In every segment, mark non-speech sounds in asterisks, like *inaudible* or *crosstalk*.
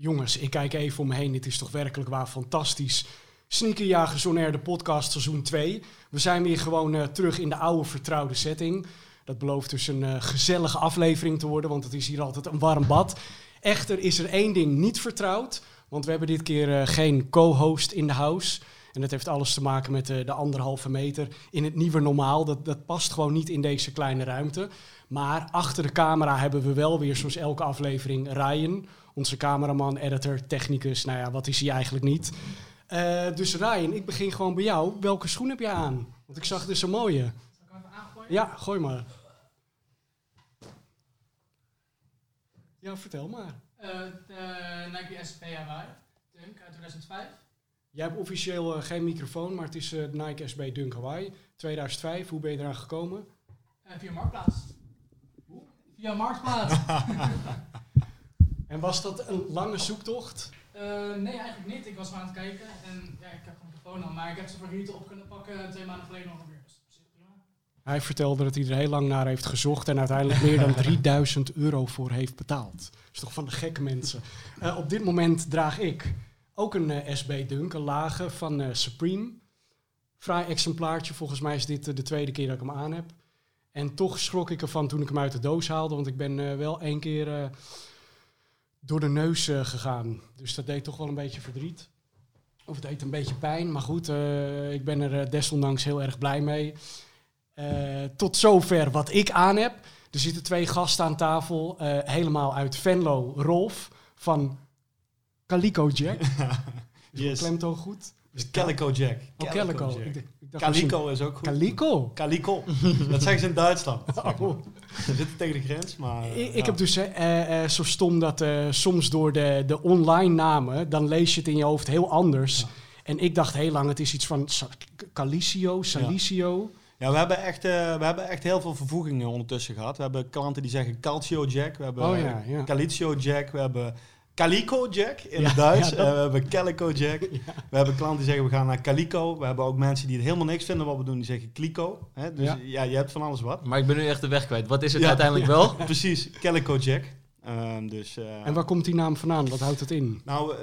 Jongens, ik kijk even om me heen. Dit is toch werkelijk waar fantastisch. Sneakerjagers On de podcast seizoen 2. We zijn weer gewoon eh, terug in de oude vertrouwde setting. Dat belooft dus een eh, gezellige aflevering te worden, want het is hier altijd een warm bad. Echter is er één ding niet vertrouwd, want we hebben dit keer eh, geen co-host in de house. En dat heeft alles te maken met eh, de anderhalve meter in het nieuwe normaal. Dat, dat past gewoon niet in deze kleine ruimte. Maar achter de camera hebben we wel weer, zoals elke aflevering, Ryan. Onze cameraman, editor, technicus. Nou ja, wat is hij eigenlijk niet? Eh, dus Ryan, ik begin gewoon bij jou. Welke schoen heb je aan? Want ik zag dus een mooie. Zal ik even aangooien? Ja, gooi maar. Ja, vertel maar. Eh, de Nike SP Hawaii, Dunk uit 2005. Jij hebt officieel eh, geen microfoon, maar het is eh, Nike SB Dunk Hawaii 2005. Hoe ben je eraan gekomen? Eh, via Marktplaats. Hoe? Via Marktplaats. *laughs* *laughs* En was dat een lange zoektocht? Nee, eigenlijk niet. Ik was maar aan het kijken en ja, ik heb gewoon de telefoon al. Maar ik heb ze voor Rieten op kunnen pakken twee maanden geleden ongeveer. Dus. Hij vertelde dat hij er heel lang naar heeft gezocht en uiteindelijk meer dan *laughs* 3000 euro voor heeft betaald. Dat is toch van de gekke mensen. Op dit moment draag ik ook een eh, SB Dunk, een lage van eh, Supreme. Fraai exemplaartje, volgens mij is dit eh, de tweede keer dat ik hem aan heb. En toch schrok ik ervan toen ik hem uit de doos haalde, want ik ben wel één keer door de neus gegaan. Dus dat deed toch wel een beetje verdriet. Of het deed een beetje pijn, maar goed, ik ben er desondanks heel erg blij mee. Tot zover wat ik aan heb. Er zitten twee gasten aan tafel, helemaal uit Venlo. Rolf van Calico Jack. *laughs* Is Yes. klemtoon goed? Dus Calico Jack. Oh, Calico. Jack. Ik dacht Calico is ook goed. Calico? Calico. *laughs* Dat zeggen ze in Duitsland. Oh. Ze zitten tegen de grens, maar... Ik, heb dus eh, eh, zo stom dat eh, soms door de, de online namen, dan lees je het in je hoofd heel anders. Ja. En ik dacht heel lang, het is iets van Calicio, Salicio. Ja, we hebben, echt, we hebben echt heel veel vervoegingen ondertussen gehad. We hebben klanten die zeggen Calcio Jack. We hebben Oh ja, ja. Calicio Jack. We hebben Calico Jack in Ja, het Duits. ja, dat- Eh, we hebben Calico Jack. We hebben klanten die zeggen we gaan naar Calico. We hebben ook mensen die het helemaal niks vinden wat we doen. Die zeggen Clico. Hè? Dus Ja. ja. je hebt van alles wat. Maar ik ben nu echt de weg kwijt. Wat is het Ja. uiteindelijk wel? *laughs* Precies, Calico Jack. Ehm, dus, eh, En waar komt die naam vandaan? Wat houdt het in? Nou, eh,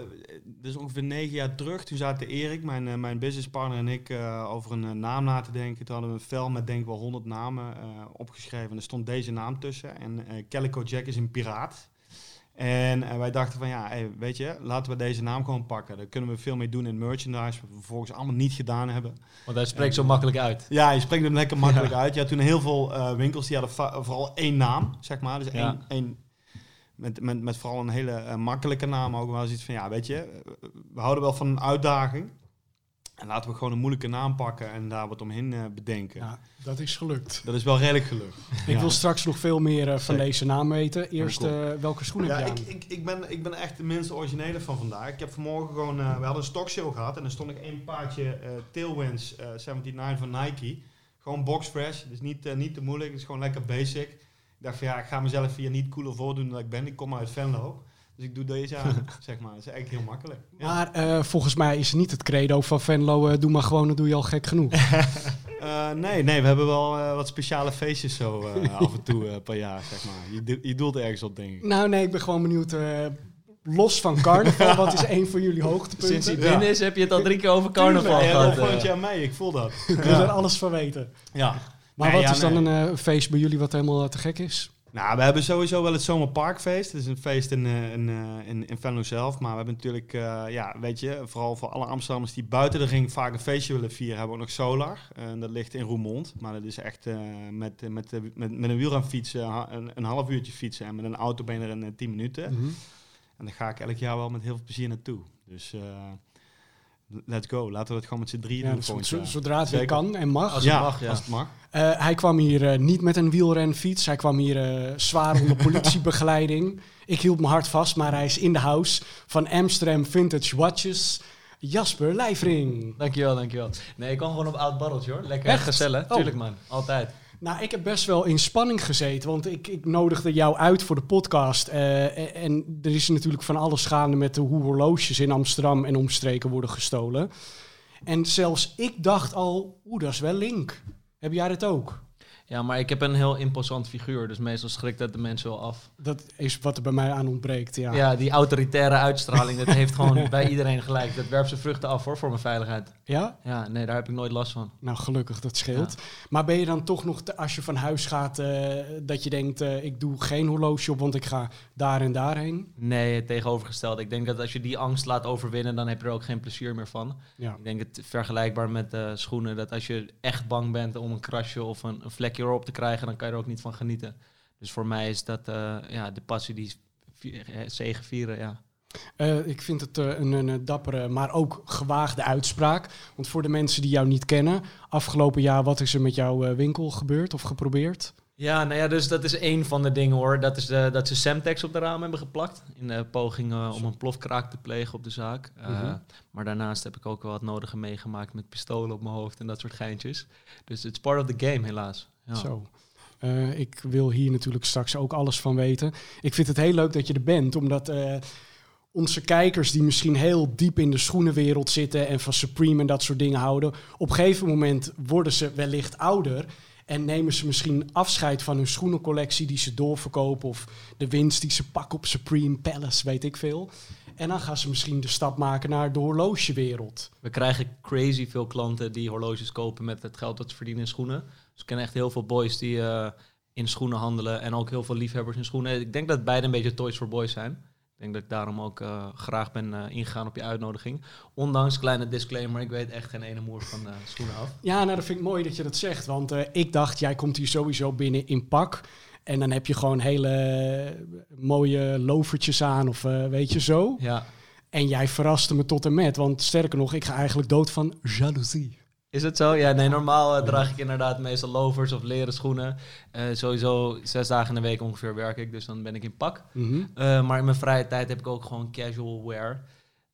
dus ongeveer negen jaar terug, toen zaten Erik, mijn, mijn businesspartner en ik eh, over een naam na te denken. Toen hadden we een vel met denk ik wel honderd namen eh, opgeschreven. En er stond deze naam tussen. En eh Calico Jack is een piraat. En wij dachten van ja, hey, weet je, laten we deze naam gewoon pakken. Daar kunnen we veel mee doen in merchandise, wat we vervolgens allemaal niet gedaan hebben. Want hij spreekt zo makkelijk uit. Ja, je spreekt hem lekker makkelijk uit. Ja, toen heel veel eh, winkels die hadden vooral één naam, zeg maar. Dus één, één met, met, met vooral een hele eh, makkelijke naam ook. wel iets van, ja, weet je, we houden wel van een uitdaging. En laten we gewoon een moeilijke naam pakken en daar wat omheen eh, bedenken. Ja, dat is gelukt. Dat is wel redelijk gelukt. Ik Ja. wil straks nog veel meer eh, van Zeker. deze naam weten. Eerst, eh, welke schoen Ja, heb je ik, aan? ik, ik, ben, ik ben echt de minste originele van vandaag. Ik heb vanmorgen gewoon... eh, we hadden een stockshow gehad en er stond ik één paardje eh Tailwinds eh 79 van Nike. Gewoon box fresh. Dus niet, niet te moeilijk. Het is gewoon lekker basic. Ik dacht van ja, ik ga mezelf hier niet cooler voordoen dan ik ben. Ik kom uit Venlo. Dus ik doe deze aan, *laughs* zeg maar. Dat is eigenlijk heel makkelijk. Ja. Maar eh, volgens mij is het niet het credo van Venlo, eh, doe maar gewoon, dan doe je al gek genoeg. *laughs* Eh, nee, nee, we hebben wel eh, wat speciale feestjes zo eh, af en toe eh, per jaar, zeg maar. Je, do- je doelt ergens op, denk ik. nou nee, ik ben gewoon benieuwd, eh, los van carnaval, wat is een van jullie hoogtepunten? Sinds hij Ja. binnen is, heb je het al drie keer over carnaval Ja, gehad. dat volgend eh. jaar mee, ik voel dat. Ik wil er alles van weten. Ja. Maar Nee, wat ja, is dan nee. een eh, feest bij jullie wat helemaal te gek is? Nou, we hebben sowieso wel het Zomerparkfeest. Het is een feest in, eh, in, eh, in, in Venlo zelf. Maar we hebben natuurlijk, eh, ja, weet je, vooral voor alle Amsterdammers die buiten de ring vaak een feestje willen vieren, hebben we ook nog Solar. En dat ligt in Roermond. Maar dat is echt met, met, met, met een wielrenfiets een, een half uurtje fietsen. En met een auto ben je er in eh, 10 minuten. Mhm. En daar ga ik elk jaar wel met heel veel plezier naartoe. Dus let's go. Laten we het gewoon met z'n drieën Ja, doen dus zo- zodra het weer kan en mag. Als het ja, mag, ja. als het mag. Eh, hij kwam hier eh, niet met een wielrenfiets. Hij kwam hier eh, zwaar onder politiebegeleiding. *laughs* Ik hield me hard vast, maar hij is in de house van Amsterdam Vintage Watches. Jasper Lijfring. Dankjewel, dankjewel. Nee, ik kwam gewoon op oud barreltje hoor. Lekker Echt? gezellig. Oh. Tuurlijk man, altijd. Nou, ik heb best wel in spanning gezeten, want ik, ik nodigde jou uit voor de podcast. Eh, en, en er is natuurlijk van alles gaande met de hoe horloges in Amsterdam en omstreken worden gestolen. En zelfs ik dacht al, oeh, dat is wel link. Heb jij dat ook? Ja, maar ik heb een heel imposant figuur, dus meestal schrikt dat de mensen wel af. Dat is wat er bij mij aan ontbreekt, ja. Ja, die autoritaire uitstraling, dat heeft gewoon *laughs* bij iedereen gelijk. Dat werpt zijn vruchten af hoor, voor mijn veiligheid. Ja? Ja, nee, daar heb ik nooit last van. Nou, gelukkig, dat scheelt. Maar ben je dan toch nog, te- als je van huis gaat, eh, dat je denkt, eh, ik doe geen horloge op, want ik ga daar en daarheen? Nee, het tegenovergestelde. Ik denk dat als je die angst laat overwinnen, dan heb je er ook geen plezier meer van. Ja. Ik denk het vergelijkbaar met eh, schoenen, dat als je echt bang bent om een krasje of een, een vlekje erop te krijgen, dan kan je er ook niet van genieten. Dus voor mij is dat eh, ja, de passie die eh, zegevieren, ja. Eh, ik vind het een, een, dappere, maar ook gewaagde uitspraak. Want voor de mensen die jou niet kennen, afgelopen jaar, wat is er met jouw winkel gebeurd of geprobeerd? Ja, nou ja, dus dat is één van de dingen hoor. Dat is de, dat ze Semtex op de ramen hebben geplakt. In de poging eh, om een plofkraak te plegen op de zaak. Eh, Mhm. Maar daarnaast heb ik ook wel wat nodige meegemaakt met pistolen op mijn hoofd en dat soort geintjes. Dus it's part of the game helaas. Ja. Zo. Eh, ik wil hier natuurlijk straks ook alles van weten. Ik vind het heel leuk dat je er bent, omdat eh, onze kijkers die misschien heel diep in de schoenenwereld zitten en van Supreme en dat soort dingen houden, op een gegeven moment worden ze wellicht ouder en nemen ze misschien afscheid van hun schoenencollectie die ze doorverkopen of de winst die ze pakken op Supreme Palace, weet ik veel. En dan gaan ze misschien de stap maken naar de horlogewereld. We krijgen crazy veel klanten die horloges kopen met het geld dat ze verdienen in schoenen. Dus ik ken echt heel veel boys die eh, in schoenen handelen en ook heel veel liefhebbers in schoenen. Ik denk dat beide een beetje toys for boys zijn. Ik denk dat ik daarom ook eh, graag ben eh, ingegaan op je uitnodiging. Ondanks kleine disclaimer, ik weet echt geen ene moer van eh, schoenen af. Ja, nou, dat vind ik mooi dat je dat zegt. Want ik dacht, jij komt hier sowieso binnen in pak. En dan heb je gewoon hele mooie lovertjes aan of weet je zo. Ja. En jij verraste me tot en met. Want sterker nog, ik ga eigenlijk dood van jaloezie. Is het zo? Ja, nee, normaal eh, draag ik inderdaad meestal lovers of leren schoenen. Eh, sowieso zes dagen in de week ongeveer werk ik, dus dan ben ik in pak. Mhm. Eh, maar in mijn vrije tijd heb ik ook gewoon casual wear.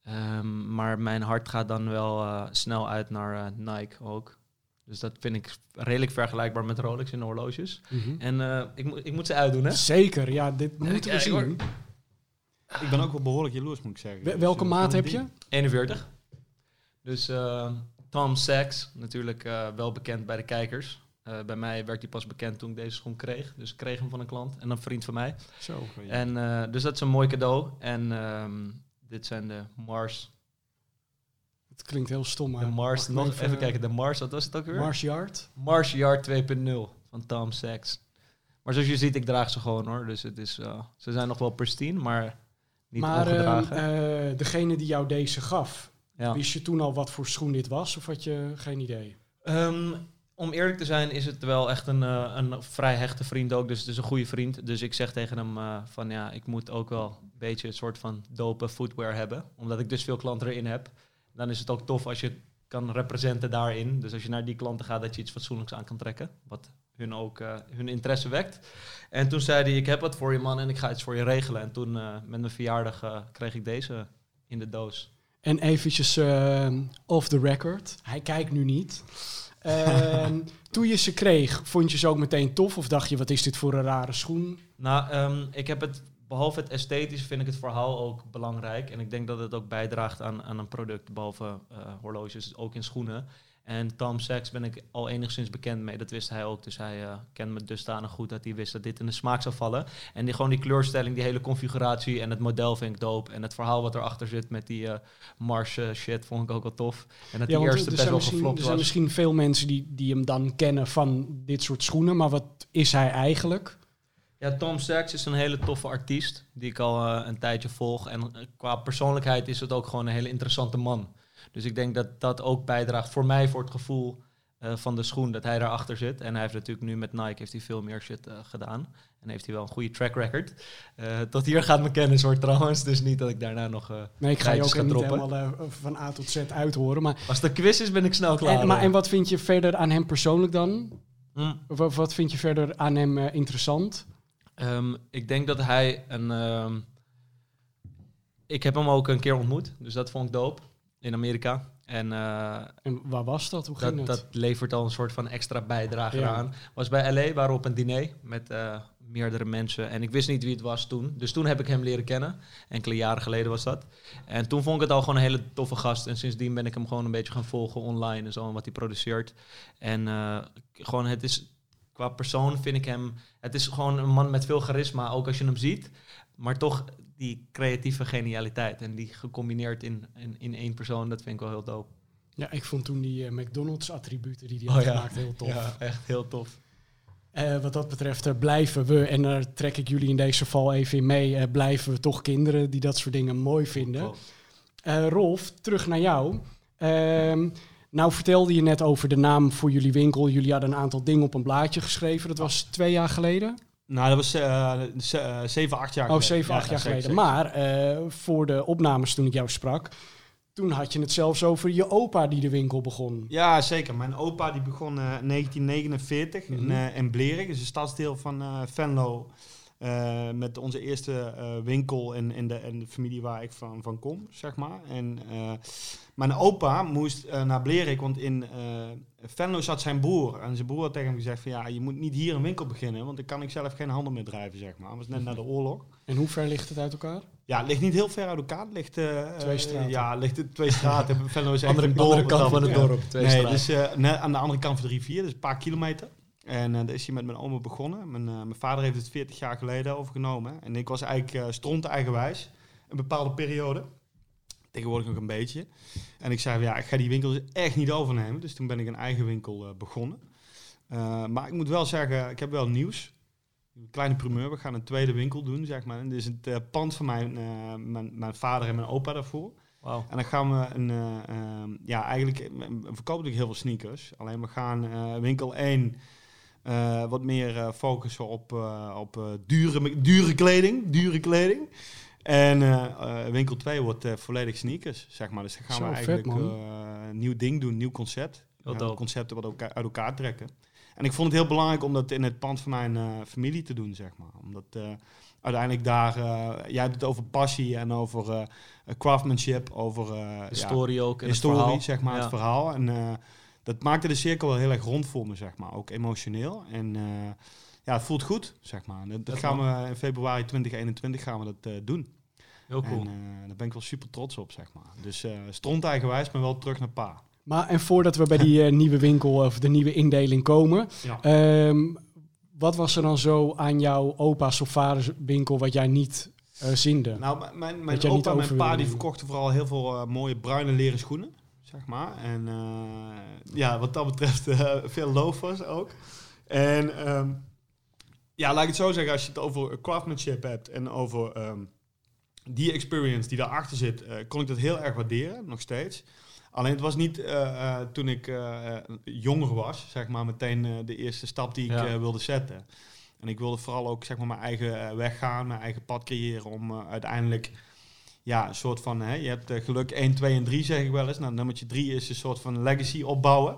Ehm, maar mijn hart gaat dan wel eh, snel uit naar eh, Nike ook. Dus dat vind ik redelijk vergelijkbaar met Rolex in horloges. Mhm. En eh, ik, moet ik moet ze uitdoen, hè? Zeker, ja, dit Ja, moeten we hoor. zien. Ik ben ook wel behoorlijk jaloers, moet ik zeggen. Wel- welke maat heb je? 41. Dus eh, Tom Sachs, natuurlijk eh, wel bekend bij de kijkers. Eh, bij mij werd hij pas bekend toen ik deze schoen kreeg. Dus ik kreeg hem van een klant en een vriend van mij. Zo. En, eh, dus dat is een mooi cadeau. En ehm, dit zijn de Mars. Het klinkt heel stom, maar... De Mars, nog even, even, kijken. De Mars, wat was het ook weer? Mars Yard. Mars Yard 2.0 van Tom Sachs. Maar zoals je ziet, ik draag ze gewoon hoor. Dus het is, ze zijn nog wel pristine, maar niet maar ehm, ongedragen. eh, degene die jou deze gaf, ja. wist je toen al wat voor schoen dit was? Of had je geen idee? Ehm, om eerlijk te zijn is het wel echt een, eh, een vrij hechte vriend ook. Dus het is een goede vriend. Dus ik zeg tegen hem eh, van ja, ik moet ook wel een beetje een soort van dope footwear hebben. Omdat ik dus veel klanten erin heb. Dan is het ook tof als je kan representen daarin. Dus als je naar die klanten gaat, dat je iets fatsoenlijks aan kan trekken. Wat hun ook eh, hun interesse wekt. En toen zei hij, ik heb wat voor je man en ik ga iets voor je regelen. En toen eh, met mijn verjaardag kreeg ik deze in de doos. En eventjes eh, off the record. Hij kijkt nu niet. Ehm, *laughs* toen je ze kreeg, vond je ze ook meteen tof? Of dacht je, wat is dit voor een rare schoen? Nou, ehm, ik heb het, behalve het esthetische, vind ik het verhaal ook belangrijk. En ik denk dat het ook bijdraagt aan, aan een product, behalve eh, horloges, ook in schoenen. En Tom Sachs ben ik al enigszins bekend mee, dat wist hij ook. Dus hij eh kent me dusdanig goed dat hij wist dat dit in de smaak zou vallen. En die, gewoon die kleurstelling, die hele configuratie en het model vind ik dope. En het verhaal wat erachter zit met die eh Mars eh, shit vond ik ook wel tof. En dat die want eerste er best wel geflopt er zijn was. misschien veel mensen die, die hem dan kennen van dit soort schoenen. Maar wat is hij eigenlijk? Ja, Tom Sachs is een hele toffe artiest die ik al een tijdje volg. En qua persoonlijkheid is het ook gewoon een hele interessante man. Dus ik denk dat dat ook bijdraagt voor mij voor het gevoel eh, van de schoen dat hij daarachter zit. En hij heeft natuurlijk nu met Nike heeft hij veel meer shit eh, gedaan. En heeft hij wel een goede track record. Eh, tot hier gaat mijn kennis hoor trouwens. Dus niet dat ik daarna nog... Nee, ik ga je ook niet helemaal van A tot Z uithoren. Maar, Als de quiz is ben ik snel klaar. en, maar hoor. en wat vind je verder aan hem persoonlijk dan? Of Wat, wat vind je verder aan hem interessant? Ehm, ik denk dat hij een. ehm, ik heb hem ook een keer ontmoet, dus dat vond ik dope in Amerika. En eh, En waar was dat? Hoe ging dat, het? dat levert al een soort van extra bijdrage Ja. aan. Was bij LA, waren we op een diner met eh, meerdere mensen. En ik wist niet wie het was toen. Dus toen heb ik hem leren kennen. Enkele jaren geleden was dat. En toen vond ik het al gewoon een hele toffe gast. En sindsdien ben ik hem gewoon een beetje gaan volgen online en zo. En wat hij produceert. En eh, gewoon, het is qua persoon vind ik hem... Het is gewoon een man met veel charisma, ook als je hem ziet. Maar toch die creatieve genialiteit. En die gecombineerd in, in, in één persoon, dat vind ik wel heel dope. Ja, ik vond toen die eh, McDonald's attributen die hij Oh had ja. gemaakt heel tof. Ja, echt heel tof. Eh, wat dat betreft eh, blijven we, en daar trek ik jullie in deze val even in mee, blijven we toch kinderen die dat soort dingen mooi vinden. Rolf, terug naar jou. Ehm, nou vertelde je net over de naam voor jullie winkel. Jullie hadden een aantal dingen op een blaadje geschreven. Dat was twee jaar geleden? Nou, dat was eh, zeven, acht jaar Oh, geleden. zeven, Ja, acht ja, jaar zeker, geleden. zeker. Maar eh, voor de opnames toen ik jou sprak, toen had je het zelfs over je opa die de winkel begon. Ja, zeker. Mijn opa die begon eh, in 1949 in, Mhm. eh, in Blerik, is een stadsdeel van Venlo. met onze eerste winkel in, in, de, in de familie waar ik van, van kom, zeg maar. En mijn opa moest naar Blerik, want in Venlo zat zijn broer. En zijn broer had tegen hem gezegd van ja, je moet niet hier een winkel beginnen, want dan kan ik zelf geen handel meer drijven, zeg maar. Dat was net na de oorlog. En hoe ver ligt het uit elkaar? Ja, het ligt niet heel ver uit elkaar. Het ligt, eh, Twee straten. Ja, het ligt het twee straten. *laughs* Venlo is echt Andere, een dorp andere kant van het dorp. Twee nee, straten. dus eh, net aan de andere kant van de rivier, dus een paar kilometer. En eh daar is hij met mijn oma begonnen. Mijn, eh, mijn vader heeft het 40 jaar geleden overgenomen. En ik was eigenlijk uh, stront eigenwijs, een bepaalde periode. Tegenwoordig nog een beetje. En ik zei, van, ja, ik ga die winkel dus echt niet overnemen. Dus toen ben ik een eigen winkel eh, begonnen. Eh, maar ik moet wel zeggen, ik heb wel nieuws. Een kleine primeur, we gaan een tweede winkel doen, zeg maar. En dit is het eh, pand van mijn, mijn, mijn vader en mijn opa daarvoor. Wauw. En dan gaan we een, eh, ehm, ja, eigenlijk we verkopen natuurlijk heel veel sneakers. Alleen we gaan winkel 1 eh, wat meer focussen op, op dure, dure kleding, dure kleding. En eh, eh, winkel 2 wordt eh, volledig sneakers, zeg maar. Dus dan gaan Zo, we eigenlijk eh, een nieuw ding doen, nieuw concept. Dope. concepten wat elkaar, uit elkaar trekken. En ik vond het heel belangrijk om dat in het pand van mijn eh, familie te doen, zeg maar. Omdat eh, uiteindelijk daar, eh, jij hebt het over passie en over eh, craftsmanship, over eh, De ja, story ook. En het historie, verhaal. zeg maar, Ja. het verhaal. En eh, dat maakte de cirkel wel heel erg rond voor me, zeg maar. Ook emotioneel. En eh, ja, het voelt goed, zeg maar. Dat, gaan we in februari 2021 gaan we dat eh, doen. Heel cool. En eh, daar ben ik wel super trots op, zeg maar. Dus eh stront eigenwijs, maar wel terug naar pa. Maar en voordat we bij die eh, nieuwe winkel of de nieuwe indeling komen, Ja. ehm, wat was er dan zo aan jouw opa's of vaders winkel wat jij niet eh zinde? Nou, mijn, mijn opa en mijn pa die verkochten vooral heel veel mooie bruine leren schoenen, zeg maar. En eh, ja, wat dat betreft eh, veel loafers ook. En ehm, ja, laat ik het zo zeggen, als je het over craftsmanship hebt en over ehm, die experience die daarachter zit, eh, kon ik dat heel erg waarderen, nog steeds. Alleen het was niet eh, eh, toen ik jonger was, zeg maar, meteen de eerste stap die ik Ja. wilde zetten. En ik wilde vooral ook zeg maar, mijn eigen weg gaan, mijn eigen pad creëren om uiteindelijk ja, een soort van, hè, je hebt geluk 1, 2 en 3 zeg ik wel eens. Nou, nummertje 3 is een soort van legacy opbouwen.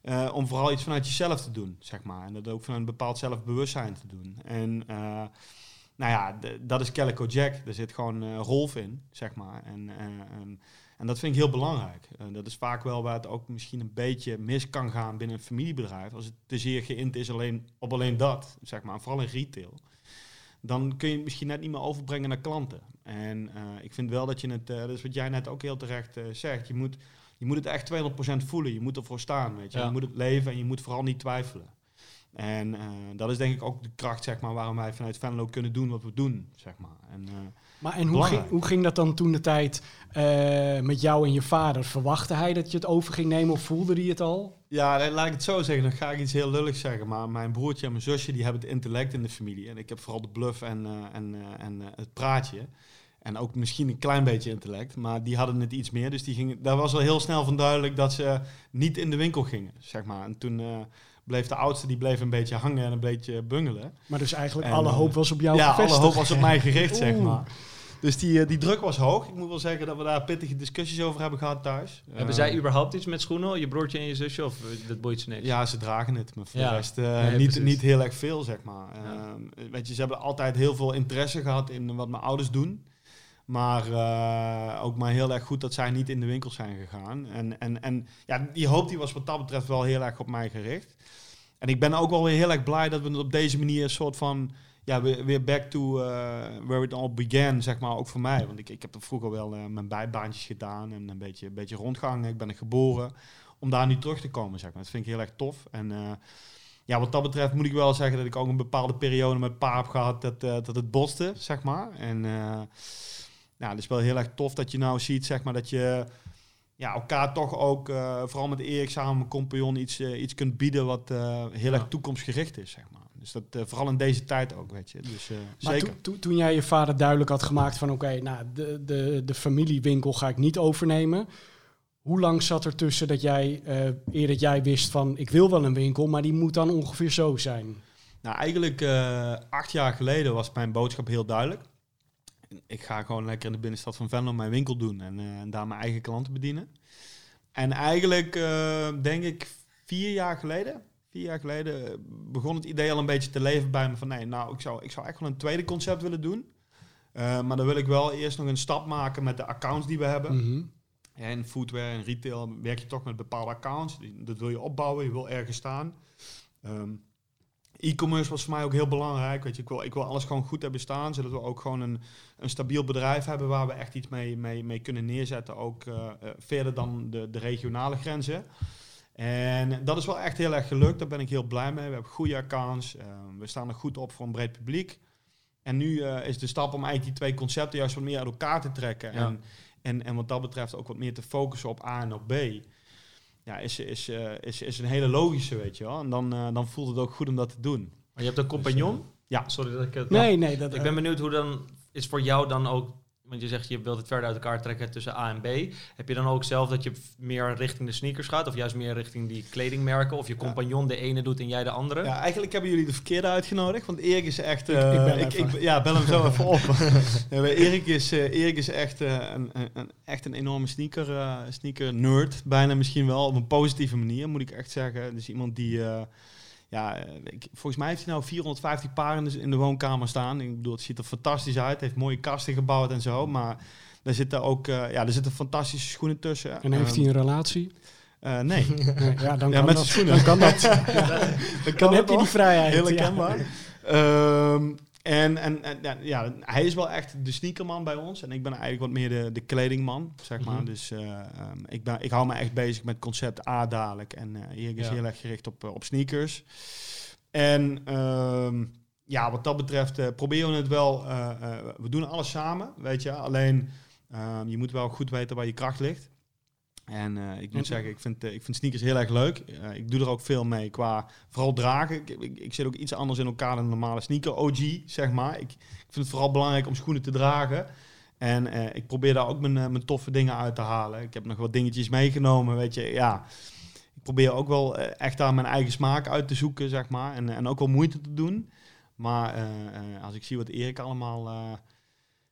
Eh, om vooral iets vanuit jezelf te doen, zeg maar. En dat ook vanuit een bepaald zelfbewustzijn te doen. En eh, nou ja, dat is Calico Jack. Er zit gewoon eh Rolf in, zeg maar. En, en, en dat vind ik heel belangrijk. Dat is vaak wel waar het ook misschien een beetje mis kan gaan binnen een familiebedrijf. Als het te zeer geïnt is alleen, op alleen dat, zeg maar. Vooral in retail. Dan kun je het misschien net niet meer overbrengen naar klanten. En ik vind wel dat je het, dat is wat jij net ook heel terecht zegt. Je moet, je moet het echt 200% voelen. Je moet ervoor staan, weet je. Ja. Je moet het leven en je moet vooral niet twijfelen. En eh, dat is denk ik ook de kracht, zeg maar, waarom wij vanuit Venlo kunnen doen wat we doen, zeg maar. En, eh, Maar en hoe ging, hoe ging dat dan toen de tijd eh, met jou en je vader? Verwachtte hij dat je het over ging nemen of voelde hij het al? Ja, dan laat ik het zo zeggen. Dan ga ik iets heel lulligs zeggen. Maar mijn broertje en mijn zusje die hebben het intellect in de familie. En ik heb vooral de bluff en, eh, en, eh, en eh, het praatje. En ook misschien een klein beetje intellect. Maar die hadden het iets meer. Dus die gingen, daar was al heel snel van duidelijk dat ze niet in de winkel gingen. Zeg maar. En toen eh, bleef de oudste die bleef een beetje hangen en een beetje bungelen. Maar dus eigenlijk En, alle eh, hoop was op jou ja, alle hoop was op mij gericht, zeg maar. Dus die, eh, die druk was hoog. Ik moet wel zeggen dat we daar pittige discussies over hebben gehad thuis. Hebben zij überhaupt iets met schoenen? Je broertje en je zusje? Of dat boeit ze niks? Ja, ze dragen het, maar voor Ja. de rest eh, Nee, niet, precies. niet heel erg veel, zeg maar. Ja. Ehm, weet je, ze hebben altijd heel veel interesse gehad in wat mijn ouders doen. Maar eh, ook maar heel erg goed dat zij niet in de winkel zijn gegaan. En, en, en ja, die hoop die was wat dat betreft wel heel erg op mij gericht. En ik ben ook wel weer heel erg blij dat we het op deze manier een soort van... Ja, weer, back to eh, where it all began, zeg maar, ook voor mij. Want ik, ik heb er vroeger wel eh, mijn bijbaantjes gedaan en een beetje, een beetje rondgehangen. Ik ben er geboren om daar nu terug te komen, zeg maar. Dat vind ik heel erg tof. En ja, wat dat betreft moet ik wel zeggen dat ik ook een bepaalde periode met pa heb gehad dat, dat het botste, zeg maar. En ja, het is wel heel erg tof dat je nou ziet, zeg maar, dat je ja, elkaar toch ook, uh, vooral met Erik samen, compagnon, iets, iets kunt bieden wat heel erg toekomstgericht is, zeg maar. Dus dat vooral in deze tijd ook, weet je. Dus, maar zeker. To, toen jij je vader duidelijk had gemaakt van oké, nou, de, de, de familiewinkel ga ik niet overnemen. Hoe lang zat er tussen dat jij, eer dat jij wist van ik wil wel een winkel, maar die moet dan ongeveer zo zijn? Nou, eigenlijk acht jaar geleden was mijn boodschap heel duidelijk. Ik ga gewoon lekker in de binnenstad van Venlo mijn winkel doen en, uh, en daar mijn eigen klanten bedienen. En eigenlijk denk ik vier jaar geleden, vier jaar geleden begon het idee al een beetje te leven bij me van nee, nou ik zou, ik zou echt wel een tweede concept willen doen. maar dan wil ik wel eerst nog een stap maken met de accounts die we hebben. Mm -hmm. En footwear en retail werk je toch met bepaalde accounts. Dat wil je opbouwen, je wil ergens staan. Um, E-commerce was voor mij ook heel belangrijk. Weet je, ik, wil, ik wil alles gewoon goed hebben staan, zodat we ook gewoon een, een stabiel bedrijf hebben waar we echt iets mee, mee, mee kunnen neerzetten, ook uh, uh, verder dan de, de regionale grenzen. En dat is wel echt heel erg gelukt, daar ben ik heel blij mee. We hebben goede accounts, uh, we staan er goed op voor een breed publiek. En nu is de stap om eigenlijk die twee concepten juist wat meer uit elkaar te trekken. Ja. En, en, en wat dat betreft ook wat meer te focussen op A en op B. Ja, is, is, uh, is, is een hele logische, weet je wel. En dan, uh, dan voelt het ook goed om dat te doen. Maar je hebt een compagnon? Dus, uh, ja. Sorry dat ik het... Nee, nee. Dat, ik ben benieuwd hoe dan... Is voor jou dan ook... Want je zegt je wilt het verder uit elkaar trekken tussen A en B. Heb je dan ook zelf dat je meer richting de sneakers gaat? Of juist meer richting die kledingmerken? Of je compagnon de ene doet en jij de andere? Ja, eigenlijk hebben jullie de verkeerde uitgenodigd. Want Erik is echt... Ik, ik, ben ik, ik, ja, bel hem zo *laughs* even op. *laughs* Erik, is, uh, Erik is echt, uh, een, een, echt een enorme sneaker, uh, sneaker nerd. Bijna misschien wel. Op een positieve manier, moet ik echt zeggen. Dus iemand die... ja, ik, volgens mij heeft hij nou 450 paar in de, in de woonkamer staan. Ik bedoel, het ziet er fantastisch uit. Heeft mooie kasten gebouwd en zo. Maar daar zitten ook ja, er zitten fantastische schoenen tussen. En heeft hij een relatie? Uh, nee. *laughs* Ja, dan ja, kan met dat. schoenen. Dan kan dat. *laughs* ja. dan, dan heb je die vrijheid. Heel ja. herkenbaar. Um, en, en, en ja, hij is wel echt de sneakerman bij ons. En ik ben eigenlijk wat meer de, de kledingman, zeg maar. Mhm. Dus uh, um, ik, ben, ik hou me echt bezig met concept A dadelijk. En uh, Erik is Ja. heel erg gericht op, uh, op sneakers. En um, ja, wat dat betreft uh, proberen we het wel... we doen alles samen, weet je. Alleen, um, je moet wel goed weten waar je kracht ligt. En uh, ik moet En- zeggen, ik vind, uh, ik vind sneakers heel erg leuk. Uh, ik doe er ook veel mee qua vooral dragen. Ik, ik, ik zit ook iets anders in elkaar dan een normale sneaker OG, zeg maar. Ik, ik vind het vooral belangrijk om schoenen te dragen. En ik probeer daar ook mijn, mijn toffe dingen uit te halen. Ik heb nog wat dingetjes meegenomen, weet je. Ja, ik probeer ook wel echt daar mijn eigen smaak uit te zoeken, zeg maar. En, en ook wel moeite te doen. Maar als ik zie wat Erik allemaal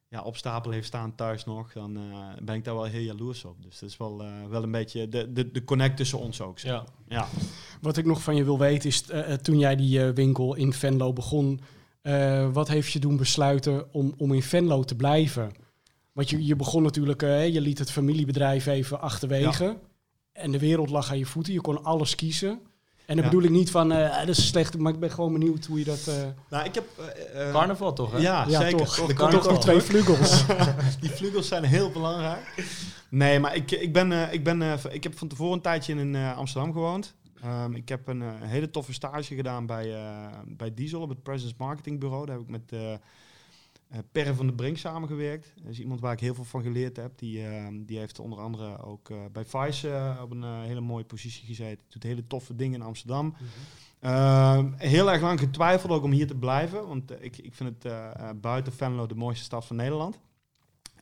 ja, op stapel heeft staan thuis nog, dan uh, ben ik daar wel heel jaloers op. Dus dat is wel, uh, wel een beetje de, de, de connect tussen ons ook. Zeg. Ja. ja. Wat ik nog van je wil weten is, uh, toen jij die uh, winkel in Venlo begon, uh, wat heeft je doen besluiten om, om in Venlo te blijven? Want je, je begon natuurlijk, uh, je liet het familiebedrijf even achterwege. Ja. En de wereld lag aan je voeten, je kon alles kiezen. En dan ja. bedoel ik niet van, uh, dat is slecht, maar ik ben gewoon benieuwd hoe je dat... Uh... Nou, ik heb... Uh, Carnaval toch, hè? Ja, ja zeker. toch. Toch, toch, toch die twee vleugels. *laughs* die vleugels zijn heel belangrijk. Nee, maar ik, ik, ben, ik, ben, ik heb van tevoren een tijdje in Amsterdam gewoond. Um, ik heb een, een, hele toffe stage gedaan bij, bij Diesel op het Presence Marketing Bureau. Daar heb ik met... Uh, Per van de Brink samengewerkt. Dat is iemand waar ik heel veel van geleerd heb. Die, uh, die heeft onder andere ook uh, bij Vice uh, op een hele mooie positie gezeten. Doet hele toffe dingen in Amsterdam. Mm -hmm. heel erg lang getwijfeld ook om hier te blijven. Want ik, ik vind het buiten Venlo de mooiste stad van Nederland.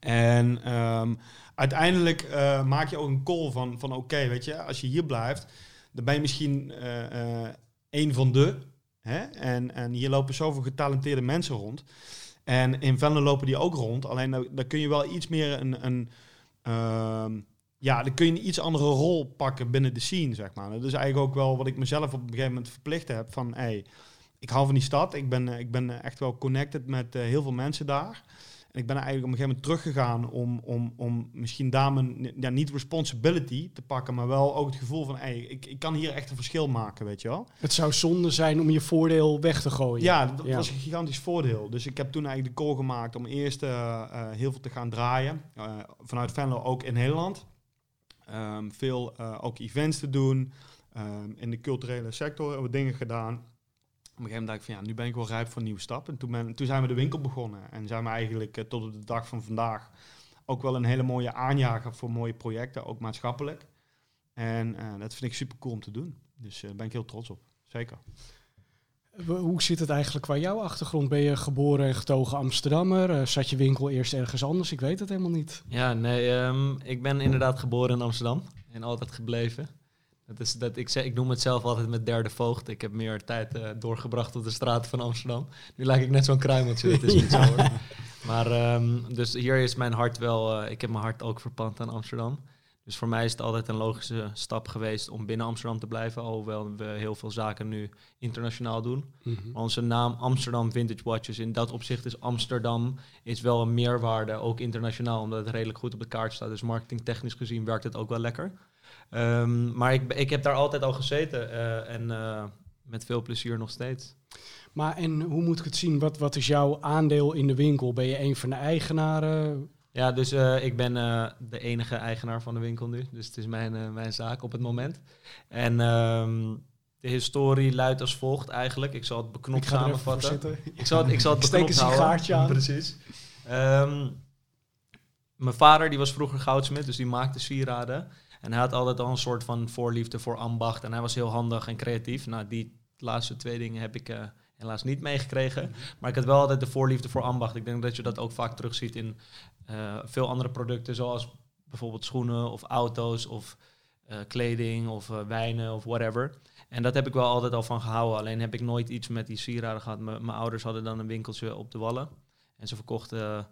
En um, uiteindelijk eh, maak je ook een call van, van oké, okay, weet je, als je hier blijft, dan ben je misschien een van de. Hè? En, en hier lopen zoveel getalenteerde mensen rond. En in Venlo lopen die ook rond. Alleen daar, kun je wel iets meer een. een uh, ja, dan kun je een iets andere rol pakken binnen de scene, zeg maar. Dat is eigenlijk ook wel wat ik mezelf op een gegeven moment verplicht heb. Van, hey, ik hou van die stad. Ik ben, ik ben echt wel connected met uh, heel veel mensen daar. En ik ben eigenlijk op een gegeven moment teruggegaan om, om, om misschien daar mijn, ja, niet responsibility te pakken, maar wel ook het gevoel van, hey, ik, ik kan hier echt een verschil maken, weet je wel. Het zou zonde zijn om je voordeel weg te gooien. Ja, dat ja. was een gigantisch voordeel. Dus ik heb toen eigenlijk de call gemaakt om eerst uh, uh, heel veel te gaan draaien. Uh, vanuit Venlo ook in Nederland. Um, veel ook events te doen. Ehm, in de culturele sector hebben we dingen gedaan. Op een gegeven moment dacht ik van ja, nu ben ik wel rijp voor een nieuwe stap. En toen, ben, toen zijn we de winkel begonnen. En zijn we eigenlijk eh, tot op de dag van vandaag ook wel een hele mooie aanjager voor mooie projecten, ook maatschappelijk. En eh, dat vind ik super cool om te doen. Dus daar ben ik heel trots op. Zeker. Hoe zit het eigenlijk qua jouw achtergrond? Ben je geboren en getogen Amsterdammer? Eh, zat je winkel eerst ergens anders? Ik weet het helemaal niet. Ja, nee, ehm, ik ben inderdaad geboren in Amsterdam en altijd gebleven. Dat is, dat, ik, zeg, ik noem het zelf altijd met derde voogd. Ik heb meer tijd eh, doorgebracht op de straten van Amsterdam. Nu lijk ik net zo'n kruimeltje, dat is niet zo hoor. *laughs* Maar ehm, dus hier is mijn hart wel, eh, ik heb mijn hart ook verpand aan Amsterdam. Dus voor mij is het altijd een logische stap geweest om binnen Amsterdam te blijven. Alhoewel we heel veel zaken nu internationaal doen. Mhm. Maar onze naam Amsterdam Vintage Watches, in dat opzicht is Amsterdam is wel een meerwaarde, ook internationaal, omdat het redelijk goed op de kaart staat. Dus marketingtechnisch gezien werkt het ook wel lekker. Ehm, maar ik, ik heb daar altijd al gezeten eh, en eh, met veel plezier nog steeds. Maar en hoe moet ik het zien? Wat, wat is jouw aandeel in de winkel? Ben je een van de eigenaren? Ja, dus eh, ik ben de enige eigenaar van de winkel nu. Dus het is mijn, mijn zaak op het moment. En ehm, de historie luidt als volgt eigenlijk. Ik zal het beknopt ik samenvatten. Ik zal het, ik zal het *laughs* Ik steek een beknopt houden. sigaartje aan. Precies. Ehm, mijn vader die was vroeger goudsmid, dus die maakte sieraden. En hij had altijd al een soort van voorliefde voor ambacht. En hij was heel handig en creatief. Nou, die laatste twee dingen heb ik eh, helaas niet meegekregen. Maar ik had wel altijd de voorliefde voor ambacht. Ik denk dat je dat ook vaak terugziet in eh, veel andere producten, zoals bijvoorbeeld schoenen of auto's of eh, kleding of wijnen of whatever. En dat heb ik wel altijd al van gehouden. Alleen heb ik nooit iets met die sieraden gehad. Mijn ouders hadden dan een winkeltje op de Wallen. En ze verkochten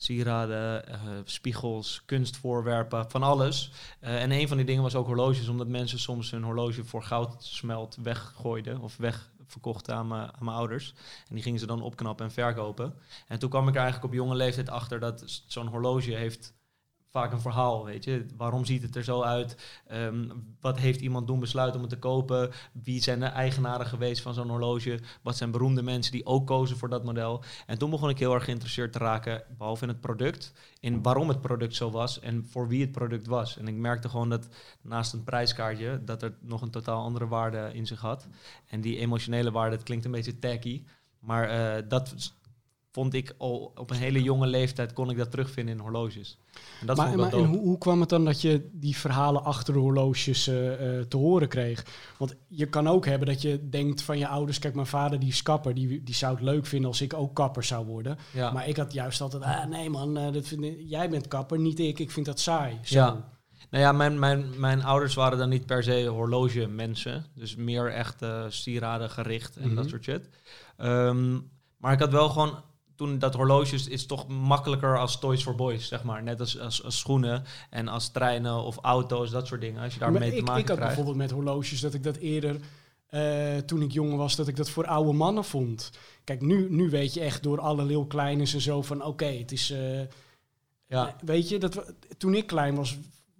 sieraden, eh, spiegels, kunstvoorwerpen, van alles. Eh, en een van die dingen was ook horloges, omdat mensen soms hun horloge voor goudsmelt weggooiden of wegverkochten aan aan mijn ouders. En die gingen ze dan opknappen en verkopen. En toen kwam ik er eigenlijk op jonge leeftijd achter dat zo'n horloge heeft vaak een verhaal, weet je. Waarom ziet het er zo uit? Ehm, wat heeft iemand doen besluiten om het te kopen? Wie zijn de eigenaren geweest van zo'n horloge? Wat zijn beroemde mensen die ook kozen voor dat model? En toen begon ik heel erg geïnteresseerd te raken, behalve in het product, in waarom het product zo was en voor wie het product was. En ik merkte gewoon dat naast een prijskaartje, dat er nog een totaal andere waarde in zich had. En die emotionele waarde, het klinkt een beetje tacky, maar eh, dat vond ik al op een hele jonge leeftijd kon ik dat terugvinden in horloges. En dat maar maar en hoe, hoe kwam het dan dat je die verhalen achter de horloges eh, eh, te horen kreeg? Want je kan ook hebben dat je denkt van je ouders... Kijk, mijn vader die is kapper, die, die zou het leuk vinden als ik ook kapper zou worden. Ja. Maar ik had juist altijd, ah nee man, eh, dat vind ik- jij bent kapper, niet ik. Ik vind dat saai. Zo. Ja. Nou ja, mijn, mijn, mijn ouders waren dan niet per se horloge mensen. Dus meer echt eh, sieraden gericht en dat Mhm. soort shit. Ehm, maar ik had wel gewoon... Toen dat horloges is toch makkelijker als toys for boys, zeg maar. Net als, als, als schoenen en als treinen of auto's, dat soort dingen. Als je daarmee te maken ik had krijgt. bijvoorbeeld met horloges dat ik dat eerder, eh, toen ik jong was, dat ik dat voor oude mannen vond. Kijk, nu, nu weet je echt door alle Lil Kleines en zo van, oké, het is... eh, Ja. Weet je, dat, we- toen ik klein was,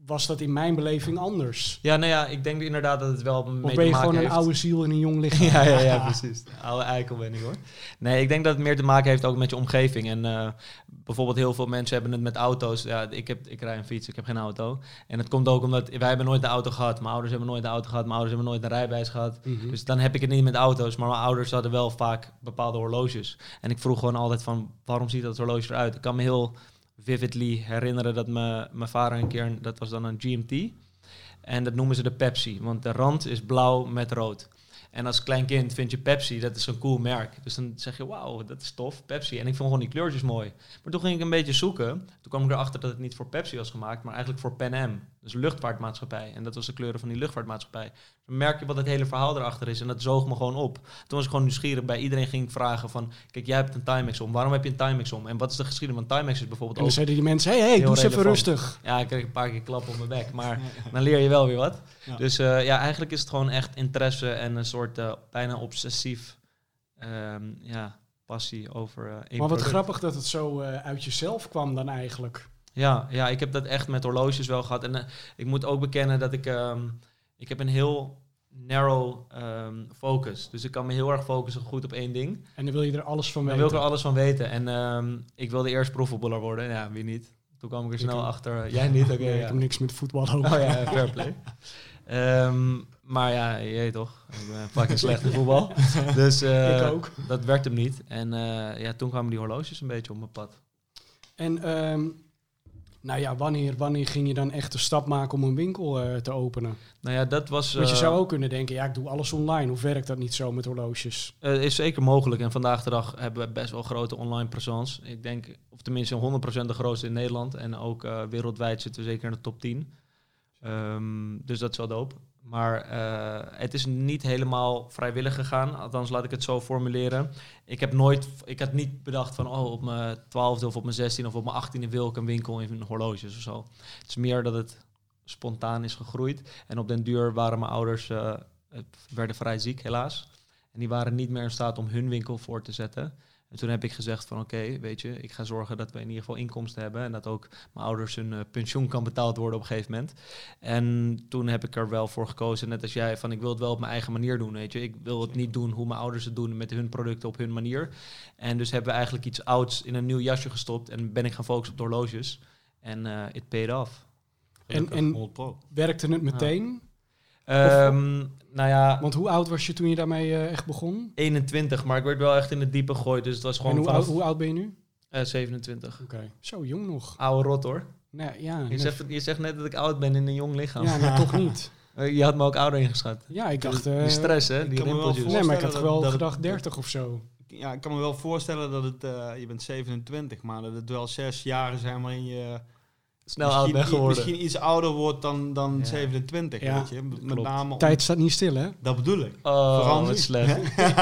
was dat in mijn beleving anders. ja, nou ja, ik denk inderdaad dat het wel mee Of ben je gewoon een heeft. oude ziel in een jong lichaam? *laughs* Ja, ja, ja, *laughs* precies. Oude eikel ben ik hoor. Nee, ik denk dat het meer te maken heeft ook met je omgeving. En eh, bijvoorbeeld heel veel mensen hebben het met auto's. Ja, ik, heb, ik rij een fiets, ik heb geen auto. En het komt ook omdat wij hebben nooit een auto gehad. Mijn ouders hebben nooit een auto gehad. Mijn ouders hebben nooit een rijbewijs gehad. Mhm. Dus dan heb ik het niet met auto's. Maar mijn ouders hadden wel vaak bepaalde horloges. En ik vroeg gewoon altijd van, waarom ziet dat horloge eruit? Ik kan me heel vividly herinneren dat me, mijn vader een keer, dat was dan een GMT. En dat noemen ze de Pepsi, want de rand is blauw met rood. En als klein kind vind je Pepsi, dat is een cool merk. Dus dan zeg je, wauw, dat is tof, Pepsi. En ik vond gewoon die kleurtjes mooi. Maar toen ging ik een beetje zoeken. Toen kwam ik erachter dat het niet voor Pepsi was gemaakt, maar eigenlijk voor Pan Am. Dus luchtvaartmaatschappij. En dat was de kleuren van die luchtvaartmaatschappij. Dan merk je wat het hele verhaal erachter is. En dat zoog me gewoon op. Toen was ik gewoon nieuwsgierig. Bij iedereen ging ik vragen van... Kijk, jij hebt een Timex om. Waarom heb je een Timex om? En wat is de geschiedenis? Want Timex is bijvoorbeeld En dan ook... zeiden die mensen, hey, hey, Heel doe eens even rustig. Ja, ik kreeg een paar keer klap op mijn bek. Maar dan leer je wel weer wat. Ja. Dus eh, ja, eigenlijk is het gewoon echt interesse en een soort eh, bijna obsessief ehm, ja, passie over eh Maar wat product. grappig dat het zo uit jezelf kwam dan eigenlijk. Ja, ja, ik heb dat echt met horloges wel gehad. En eh, ik moet ook bekennen dat ik... ehm, ik heb een heel narrow ehm, focus. Dus ik kan me heel erg focussen goed op één ding. En dan wil je er alles van weten. wil ik er alles van weten. En ehm, ik wilde eerst profvoetballer worden. Ja, wie niet? Toen kwam ik er snel achter. Jij niet? *laughs* Oké, Nee, ja. Ik heb niks met voetbal ook. Oh ja, *laughs* fair play. Maar ja, je toch, ik ben fucking slecht in voetbal. *laughs* Dus eh, ik ook. dat werd hem niet. En eh, ja, toen kwamen die horloges een beetje op mijn pad. En nou ja, wanneer, wanneer ging je dan echt de stap maken om een winkel eh, te openen? Nou ja, dat was... Want je eh, zou ook kunnen denken, ja, ik doe alles online. Hoe werkt dat niet zo met horloges? Het is zeker mogelijk. En vandaag de dag hebben we best wel grote online presence. Ik denk, of tenminste 100% de grootste in Nederland. En ook eh, wereldwijd zitten we zeker in de top 10. Ehm, dus dat is wel dope. Maar eh, het is niet helemaal vrijwillig gegaan. Althans, laat ik het zo formuleren. Ik heb nooit, ik had niet bedacht van, oh, op mijn twaalfde of op mijn 16 of op mijn 18e wil ik een winkel in horloges of zo. Het is meer dat het spontaan is gegroeid. En op den duur waren mijn ouders, eh, het werden vrij ziek helaas. En die waren niet meer in staat om hun winkel voor te zetten. En toen heb ik gezegd van oké, weet je, ik ga zorgen dat we in ieder geval inkomsten hebben. En dat ook mijn ouders hun eh, pensioen kan betaald worden op een gegeven moment. En toen heb ik er wel voor gekozen, net als jij, van ik wil het wel op mijn eigen manier doen, weet je. Ik wil het niet doen hoe mijn ouders het doen met hun producten op hun manier. En dus hebben we eigenlijk iets ouds in een nieuw jasje gestopt en ben ik gaan focussen op de horloges. En eh it paid off. En, en 100 pro. werkte het meteen? Ehm, nou ja, Want hoe oud was je toen je daarmee eh, echt begon? 21, maar ik werd wel echt in het diepe gegooid. Dus het was En gewoon hoe, vanaf oud, hoe oud ben je nu? eh, 27. Oké, zo jong nog. Oude rot hoor. Nee, ja, Je zegt, je zegt net dat ik oud ben in een jong lichaam. ja nou, toch *laughs* niet. Eh, Je had me ook ouder ingeschat. Ja, ik dacht... Die stress, hè? Die rimpeltjes. Nee, maar ik had wel gedacht 30 of zo. Ja, ik kan me wel voorstellen dat het, eh, je bent 27, maar dat het wel zes jaren zijn waarin je Snel oud ben misschien, geworden. misschien iets ouder wordt dan, dan Ja. 27, Ja, weet je. Met klopt. name om- Tijd staat niet stil, hè? dat bedoel ik. Oh, wat slecht. *laughs*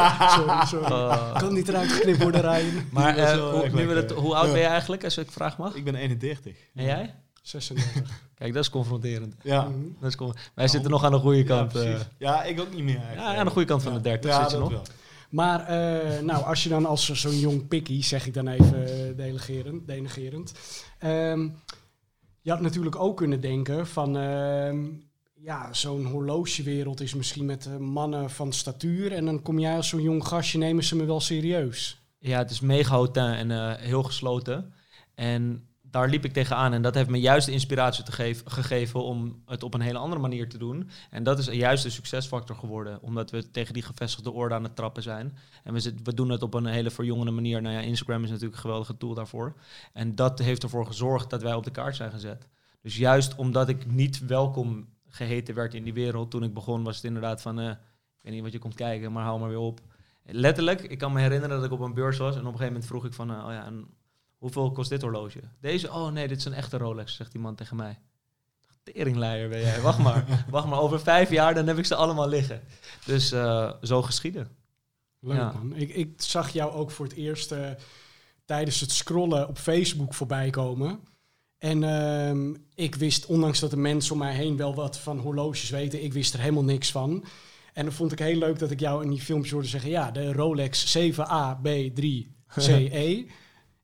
*laughs* sorry, sorry. Oh. Kan niet eruit geknipt worden, Ryan. *laughs* Maar eh, hoe, echt nu we lekker. het, hoe oud Ja. ben je eigenlijk, als ik vraag mag? Ik ben 31. En jij? 36. Kijk, dat is confronterend. Ja. Mhm. Dat is con- Wij zitten nog aan de goede kant. Ja, eh, precies. ja, ik ook niet meer eigenlijk. ja, aan de goede kant van de 30 ja, zit je nog. wel. Maar eh, nou, als je dan als zo'n jong pikkie, zeg ik dan even delegerend, denigerend. ehm, je had natuurlijk ook kunnen denken van, ehm, ja, zo'n horlogewereld is misschien met eh, mannen van statuur. En dan kom jij als zo'n jong gastje, nemen ze me wel serieus. Ja, het is mega hautain en eh, heel gesloten. En daar liep ik tegenaan. En dat heeft me juist de inspiratie te gegeven om het op een hele andere manier te doen. En dat is juist de succesfactor geworden. Omdat we tegen die gevestigde orde aan het trappen zijn. En we, zit, we doen het op een hele verjongende manier. Nou ja, Instagram is natuurlijk een geweldige tool daarvoor. En dat heeft ervoor gezorgd dat wij op de kaart zijn gezet. Dus juist omdat ik niet welkom geheten werd in die wereld toen ik begon, was het inderdaad van... eh, ik weet niet wat je komt kijken, maar hou maar weer op. Letterlijk, ik kan me herinneren dat ik op een beurs was en op een gegeven moment vroeg ik van, eh, oh ja, en hoeveel kost dit horloge? Deze, oh nee, dit is een echte Rolex, zegt die man tegen mij. Teringleier ben jij, wacht maar. *laughs* wacht maar, over vijf jaar dan heb ik ze allemaal liggen. Dus eh, zo geschieden. Leuk Ja. man. Ik, ik zag jou ook voor het eerst eh, tijdens het scrollen op Facebook voorbij komen. En ehm, ik wist, ondanks dat de mensen om mij heen wel wat van horloges weten, ik wist er helemaal niks van. En dan vond ik heel leuk dat ik jou in die filmpjes hoorde zeggen, ja, de Rolex 7AB3CE. *laughs*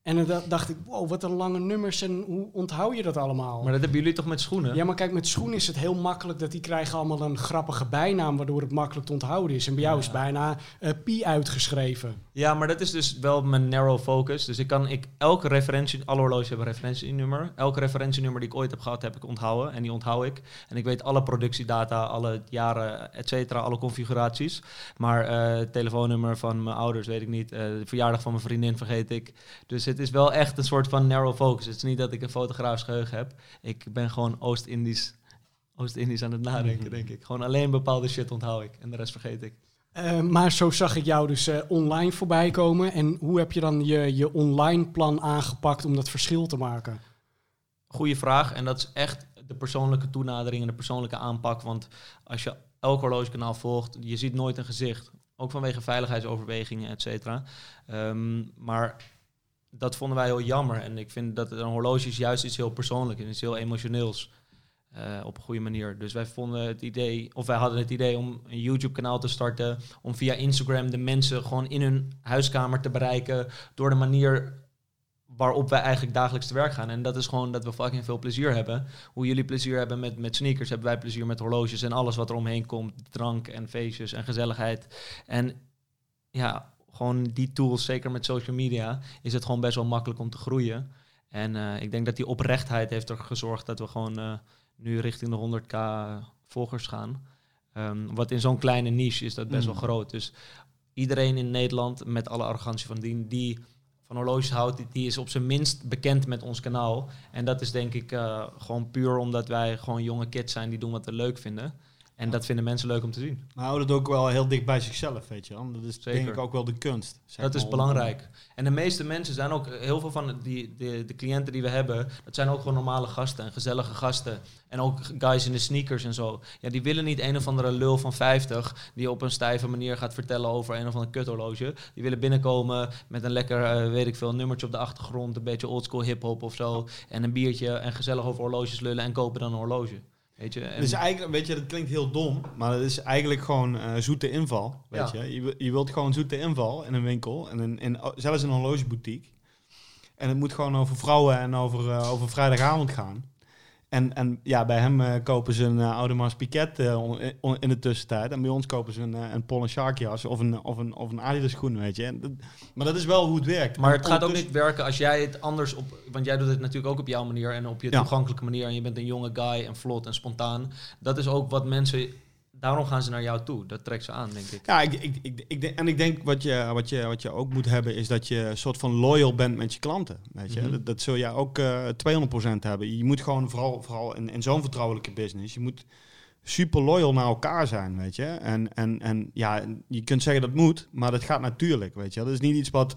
en dan da- dacht ik, wow, wat een lange nummers en hoe onthoud je dat allemaal? Maar dat hebben jullie toch met schoenen? Ja, maar kijk, met schoenen is het heel makkelijk dat die krijgen allemaal een grappige bijnaam, waardoor het makkelijk te onthouden is. En bij jou is bijna eh Pi uitgeschreven. Ja, maar dat is dus wel mijn narrow focus. Dus ik kan ik, elke referentie, alle horloges hebben een referentienummer. Elke referentienummer die ik ooit heb gehad, heb ik onthouden. En die onthoud ik. En ik weet alle productiedata, alle jaren, et cetera, alle configuraties. Maar eh, het telefoonnummer van mijn ouders weet ik niet. Eh, de verjaardag van mijn vriendin vergeet ik. Dus het is wel echt een soort van narrow focus. Het is niet dat ik een fotografisch geheugen heb. Ik ben gewoon Oost-Indisch Oost-Indisch aan het nadenken, denk ik. Gewoon alleen bepaalde shit onthoud ik. En de rest vergeet ik. Eh, maar zo zag ik jou dus eh, online voorbij komen. En hoe heb je dan je, je online plan aangepakt om dat verschil te maken? Goeie vraag. En dat is echt de persoonlijke toenadering en de persoonlijke aanpak. Want als je elk horlogekanaal volgt, je ziet nooit een gezicht. Ook vanwege veiligheidsoverwegingen, et cetera. Ehm, maar dat vonden wij heel jammer. En ik vind dat een horloge is juist iets heel persoonlijks en iets heel emotioneels. eh, op een goede manier. Dus wij vonden het idee, of wij hadden het idee om een YouTube-kanaal te starten. Om via Instagram de mensen gewoon in hun huiskamer te bereiken. Door de manier waarop wij eigenlijk dagelijks te werk gaan. En dat is gewoon dat we fucking veel plezier hebben. Hoe jullie plezier hebben met, met sneakers, hebben wij plezier met horloges en alles wat er omheen komt. Drank en feestjes en gezelligheid. En ja, gewoon die tools, zeker met social media, is het gewoon best wel makkelijk om te groeien. En eh, ik denk dat die oprechtheid heeft er gezorgd dat we gewoon eh, nu richting de 100k volgers gaan. Ehm, wat in zo'n kleine niche is dat best Mm. wel groot. Dus iedereen in Nederland, met alle arrogantie van dien, die van horloges houdt, die, die is op zijn minst bekend met ons kanaal. En dat is denk ik eh, gewoon puur omdat wij gewoon jonge kids zijn die doen wat we leuk vinden. En dat vinden mensen leuk om te zien. Maar houdt het ook wel heel dicht bij zichzelf, weet je wel. Dat is denk Zeker. ik ook wel de kunst. Dat is belangrijk. En de meeste mensen zijn ook, heel veel van die, de, de cliënten die we hebben, dat zijn ook gewoon normale gasten en gezellige gasten. En ook guys in de sneakers en zo. Ja, die willen niet een of andere lul van 50 die op een stijve manier gaat vertellen over een of ander kuthorloge. Die willen binnenkomen met een lekker, eh, weet ik veel, nummertje op de achtergrond, een beetje oldschool hip-hop of zo. En een biertje en gezellig over horloges lullen en kopen dan een horloge. Weet je? En, Dus eigenlijk, weet je, dat klinkt heel dom, maar het is eigenlijk gewoon eh, zoete inval. Weet Ja. je? Je, je wilt gewoon zoete inval in een winkel, en in, in, zelfs in een horlogeboutique. En het moet gewoon over vrouwen en over, eh, over vrijdagavond gaan. En, en ja, bij hem eh, kopen ze een uh, Audemars Piquet eh, in de tussentijd. En bij ons kopen ze een, eh, een Paul Shark jas of een, of een, of een Adidas schoen, weet je. En dat- maar dat is wel hoe het werkt. Maar En het gaat ook ondertussen- niet werken als jij het anders op. Want jij doet het natuurlijk ook op jouw manier en op je Ja. toegankelijke manier. En je bent een jonge guy en vlot en spontaan. Dat is ook wat mensen. Daarom gaan ze naar jou toe. Dat trekt ze aan, denk ik. Ja, ik, ik, ik, ik en ik denk wat je, wat, je, wat je ook moet hebben, is dat je een soort van loyal bent met je klanten. Weet je? Mhm. dat, dat zul je ook eh 200% hebben. Je moet gewoon vooral, vooral in, in zo'n vertrouwelijke business, je moet super loyal naar elkaar zijn, weet je. En, en, en ja, je kunt zeggen dat moet, maar dat gaat natuurlijk, weet je. Dat is niet iets wat,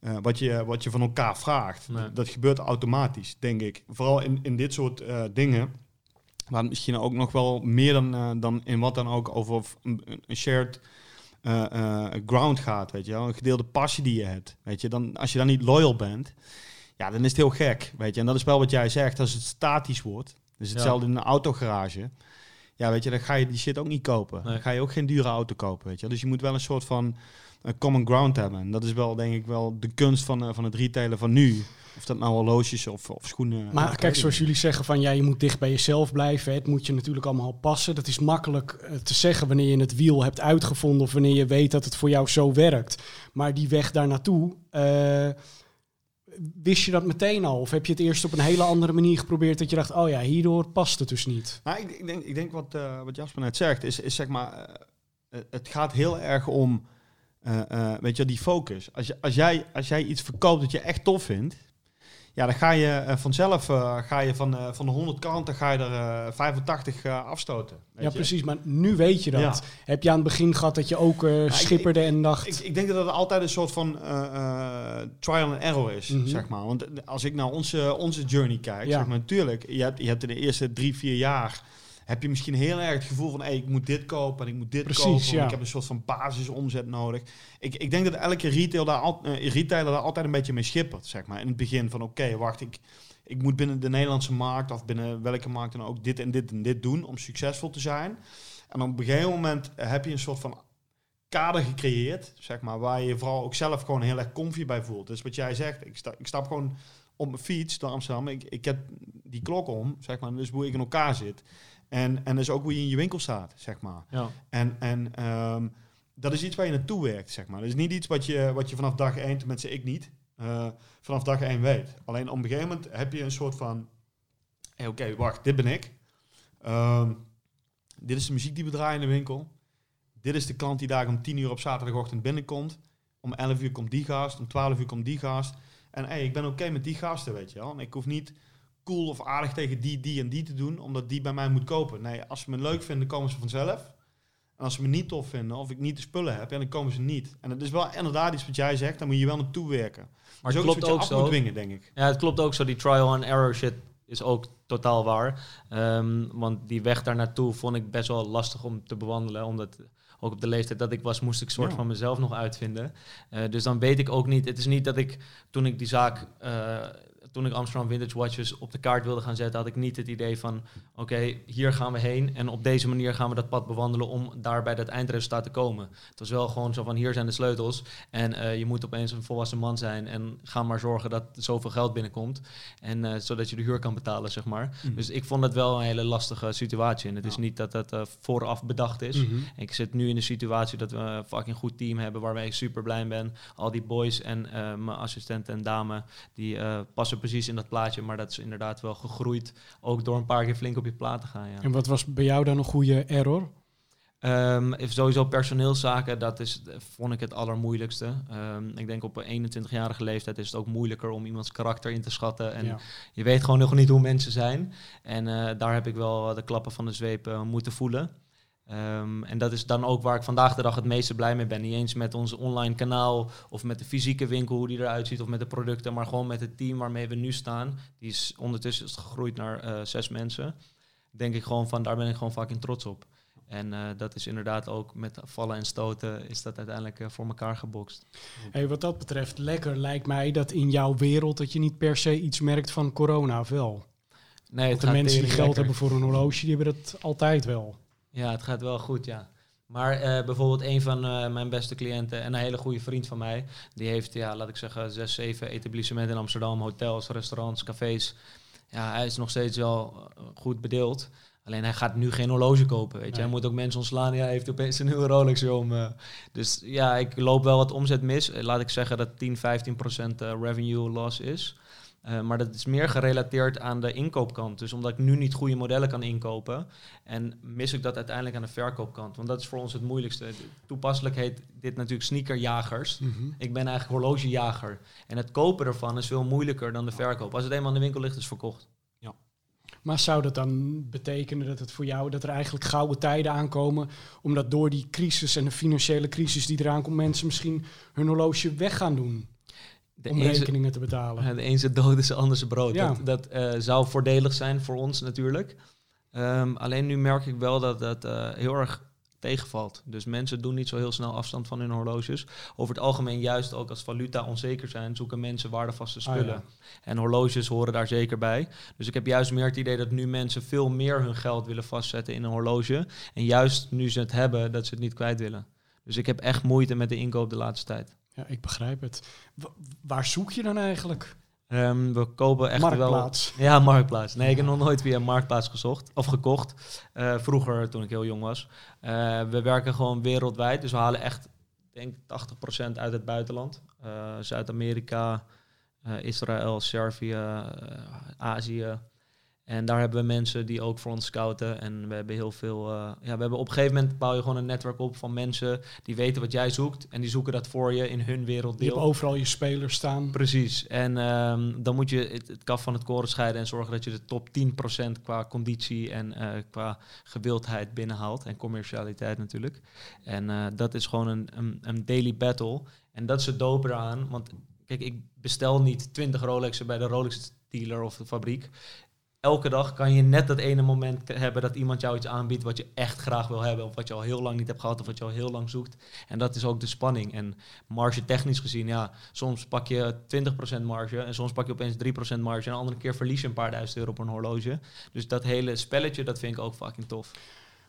eh, wat, je, wat je van elkaar vraagt. Nee. Dat, dat gebeurt automatisch, denk ik. Vooral in, in dit soort eh, dingen. Maar misschien ook nog wel meer dan, eh, dan in wat dan ook over een, een shared eh, eh, ground gaat, weet je wel. Een gedeelde passie die je hebt, weet je. Dan, als je dan niet loyal bent, ja, dan is het heel gek, weet je. En dat is wel wat jij zegt, als het statisch wordt. Dus Ja. hetzelfde in een autogarage. Ja, weet je, dan ga je die shit ook niet kopen. Nee. Dan ga je ook geen dure auto kopen, weet je. Dus je moet wel een soort van eh, common ground hebben. En dat is wel, denk ik, wel de kunst van, eh, van het retailen van nu. Of dat nou horloges of, of schoenen. of Maar kijk, zoals jullie zeggen van ja, je moet dicht bij jezelf blijven. Het moet je natuurlijk allemaal passen. Dat is makkelijk eh, te zeggen wanneer je het wiel hebt uitgevonden of wanneer je weet dat het voor jou zo werkt. Maar die weg daar naartoe, eh, wist je dat meteen al? Of heb je het eerst op een hele andere manier geprobeerd dat je dacht, oh ja, hierdoor past het dus niet? Nou, ik, ik denk, ik denk wat, eh, wat Jasper net zegt, is, is zeg maar, eh, eh, het gaat heel erg om, eh, eh, weet je, die focus. Als, je, als, jij, als jij iets verkoopt dat je echt tof vindt, ja, dan ga je eh, vanzelf, ga je van, van de 100 kanten, ga je er eh 85 eh, afstoten. weet ja, je. precies. Maar nu weet je dat. Ja. Heb je aan het begin gehad dat je ook ik- schipperde en dacht... Ik, ik denk dat het altijd een soort van trial and error is, Mhm. zeg maar. Want als ik naar onze, onze journey kijk, Ja. zeg maar, natuurlijk, je hebt, je hebt in de eerste drie, vier jaar, heb je misschien heel erg het gevoel van, hey, ik moet dit kopen en ik moet dit Precies, kopen, ja. ik heb een soort van basisomzet nodig. Ik, ik denk dat elke retail daar al, eh, retailer daar altijd een beetje mee schippert, zeg maar. In het begin van, oké, wacht, ik, ik moet binnen de Nederlandse markt of binnen welke markt dan ook dit en dit en dit doen om succesvol te zijn. En op een gegeven moment heb je een soort van kader gecreëerd, zeg maar, waar je vooral ook zelf gewoon heel erg comfy bij voelt. Dus wat jij zegt, ik, sta, ik stap gewoon op mijn fiets door Amsterdam, ik, ik heb die klok om, zeg maar, dus hoe ik in elkaar zit. En, en dus ook hoe je in je winkel staat, zeg maar. Ja. En, en ehm, dat is iets waar je naartoe werkt, zeg maar. Dat is niet iets wat je, wat je vanaf dag één, tenminste ik niet, eh, vanaf dag één weet. Alleen op een gegeven moment heb je een soort van, hey, oké, wacht, dit ben ik. Ehm, dit is de muziek die we draaien in de winkel. Dit is de klant die daar om 10 uur op zaterdagochtend binnenkomt. Om 11 uur komt die gast, om 12 uur komt die gast. En hey, ik ben oké met die gasten, weet je wel. En ik hoef niet cool of aardig tegen die, die en die te doen, omdat die bij mij moet kopen. Nee, als ze me leuk vinden, komen ze vanzelf. En als ze me niet tof vinden of ik niet de spullen heb, ja, dan komen ze niet. En het is wel inderdaad iets wat jij zegt, daar moet je wel naartoe werken. Maar dat het klopt ook af zo. moet dwingen, denk ik. Ja, het klopt ook zo. Die trial and error shit is ook totaal waar. Ehm, want die weg daar naartoe vond ik best wel lastig om te bewandelen. Omdat ook op de leeftijd dat ik was, moest ik soort Ja. van mezelf nog uitvinden. Eh, dus dan weet ik ook niet. Het is niet dat ik toen ik die zaak. eh, toen ik Amsterdam Vintage Watches op de kaart wilde gaan zetten, had ik niet het idee van: oké, hier gaan we heen en op deze manier gaan we dat pad bewandelen om daar bij dat eindresultaat te komen. Het was wel gewoon zo van: hier zijn de sleutels en eh, je moet opeens een volwassen man zijn en ga maar zorgen dat er zoveel geld binnenkomt. En eh, zodat je de huur kan betalen, zeg maar. Dus ik vond het wel een hele lastige situatie. En het is niet dat dat eh, vooraf bedacht is. Mhm. Ik zit nu in de situatie dat we een fucking goed team hebben waarmee ik super blij ben. Al die boys en mijn assistent en dame, die passen precies in dat plaatje. Maar dat is inderdaad wel gegroeid. Ook door een paar keer flink op je plaat te gaan. Ja. En wat was bij jou dan een goede error? Ehm, sowieso personeelszaken, dat is, eh, vond ik het allermoeilijkste. Ehm, ik denk op een 21-jarige leeftijd is het ook moeilijker om iemands karakter in te schatten. En Ja. je weet gewoon nog niet hoe mensen zijn. En eh, daar heb ik wel de klappen van de zweep eh, moeten voelen. Ehm, en dat is dan ook waar ik vandaag de dag het meeste blij mee ben. Niet eens met ons online kanaal of met de fysieke winkel, hoe die eruit ziet, of met de producten, maar gewoon met het team waarmee we nu staan. Die is ondertussen is gegroeid naar eh, zes mensen. Denk ik gewoon van, daar ben ik gewoon fucking trots op. En eh, dat is inderdaad ook met vallen en stoten, is dat uiteindelijk eh, voor elkaar gebokst. Hey, wat dat betreft, lekker lijkt mij dat in jouw wereld dat je niet per se iets merkt van corona, of wel? Nee, Want de mensen die geld lekker. hebben voor een horloge, die hebben dat altijd wel. Ja, het gaat wel goed, ja. Maar eh, bijvoorbeeld een van eh, mijn beste cliënten en een hele goede vriend van mij, die heeft, ja, laat ik zeggen, zes, zeven etablissementen in Amsterdam, hotels, restaurants, cafés. Ja, hij is nog steeds wel eh, goed bedeeld. Alleen hij gaat nu geen horloge kopen, weet je. Nee. Hij moet ook mensen ontslaan. Ja, hij heeft opeens een nieuwe Rolex om. dus ja, ik loop wel wat omzet mis. Laat ik zeggen dat 10, 15 procent revenue loss is. Eh, maar dat is meer gerelateerd aan de inkoopkant. Dus omdat ik nu niet goede modellen kan inkopen. En mis ik dat uiteindelijk aan de verkoopkant. Want dat is voor ons het moeilijkste. Toepasselijk heet dit natuurlijk sneakerjagers. Ik ben eigenlijk horlogejager. En het kopen ervan is veel moeilijker dan de verkoop. Als het eenmaal in de winkel ligt, is het verkocht. Maar zou dat dan betekenen dat het voor jou, dat er eigenlijk gouden tijden aankomen, omdat door die crisis en de financiële crisis die eraan komt, mensen misschien hun horloge weg gaan doen De om rekeningen te betalen? De een zit dood is de ander zijn brood. Ja. Dat, dat eh, zou voordelig zijn voor ons natuurlijk. Ehm, alleen nu merk ik wel dat dat eh, heel erg tegenvalt. Dus mensen doen niet zo heel snel afstand van hun horloges. Over het algemeen juist ook als valuta onzeker zijn, zoeken mensen waardevaste Ah, spullen. ja. En horloges horen daar zeker bij. Dus ik heb juist meer het idee dat nu mensen veel meer hun geld willen vastzetten in een horloge. En juist nu ze het hebben, dat ze het niet kwijt willen. Dus ik heb echt moeite met de inkoop de laatste tijd. Ja, ik begrijp het. Wa- waar zoek je dan eigenlijk? Ehm, we kopen echt wel... Marktplaats. Ja, Marktplaats. Nee, ik heb nog nooit via Marktplaats gezocht of gekocht. Eh, vroeger, toen ik heel jong was. Eh, we werken gewoon wereldwijd. Dus we halen echt, denk 80% uit het buitenland. Eh, Zuid-Amerika, Israël, Servië, Azië. En daar hebben we mensen die ook voor ons scouten. En we hebben heel veel. eh, ja, we hebben op een gegeven moment bouw je gewoon een netwerk op van mensen die weten wat jij zoekt. En die zoeken dat voor je in hun Je werelddeel. hebt overal je spelers staan. Precies. En ehm, dan moet je het, het kaf van het koren scheiden en zorgen dat je de top 10% qua conditie en eh, qua gewildheid binnenhaalt. En commercialiteit natuurlijk. En eh, dat is gewoon een, een, een daily battle. En dat is het dope eraan. Want kijk, ik bestel niet 20 Rolexen bij de Rolex dealer of de fabriek. Elke dag kan je net dat ene moment hebben dat iemand jou iets aanbiedt wat je echt graag wil hebben. Of wat je al heel lang niet hebt gehad of wat je al heel lang zoekt. En dat is ook de spanning. En marge technisch gezien, ja, soms pak je 20% marge en soms pak je opeens 3% marge. En een andere keer verlies je een paar duizend euro op een horloge. Dus dat hele spelletje, dat vind ik ook fucking tof.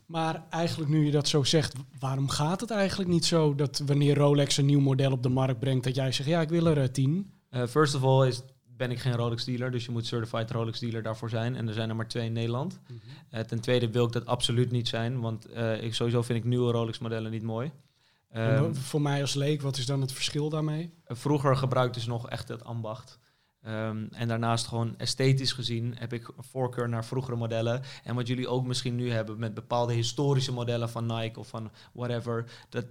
Maar eigenlijk nu je dat zo zegt, waarom gaat het eigenlijk niet zo dat wanneer Rolex een nieuw model op de markt brengt, dat jij zegt, ja, ik wil er eh, tien. Eh, first of all is, ben ik geen Rolex dealer, dus je moet certified Rolex dealer daarvoor zijn. En er zijn er maar twee in Nederland. Eh, ten tweede wil ik dat absoluut niet zijn, want eh, ik, sowieso vind ik nieuwe Rolex modellen niet mooi. Ehm, voor mij als leek, wat is dan het verschil daarmee? Vroeger gebruikten ze nog echt het ambacht. Ehm, en daarnaast gewoon esthetisch gezien heb ik een voorkeur naar vroegere modellen. En wat jullie ook misschien nu hebben met bepaalde historische modellen van Nike of van whatever. Dat,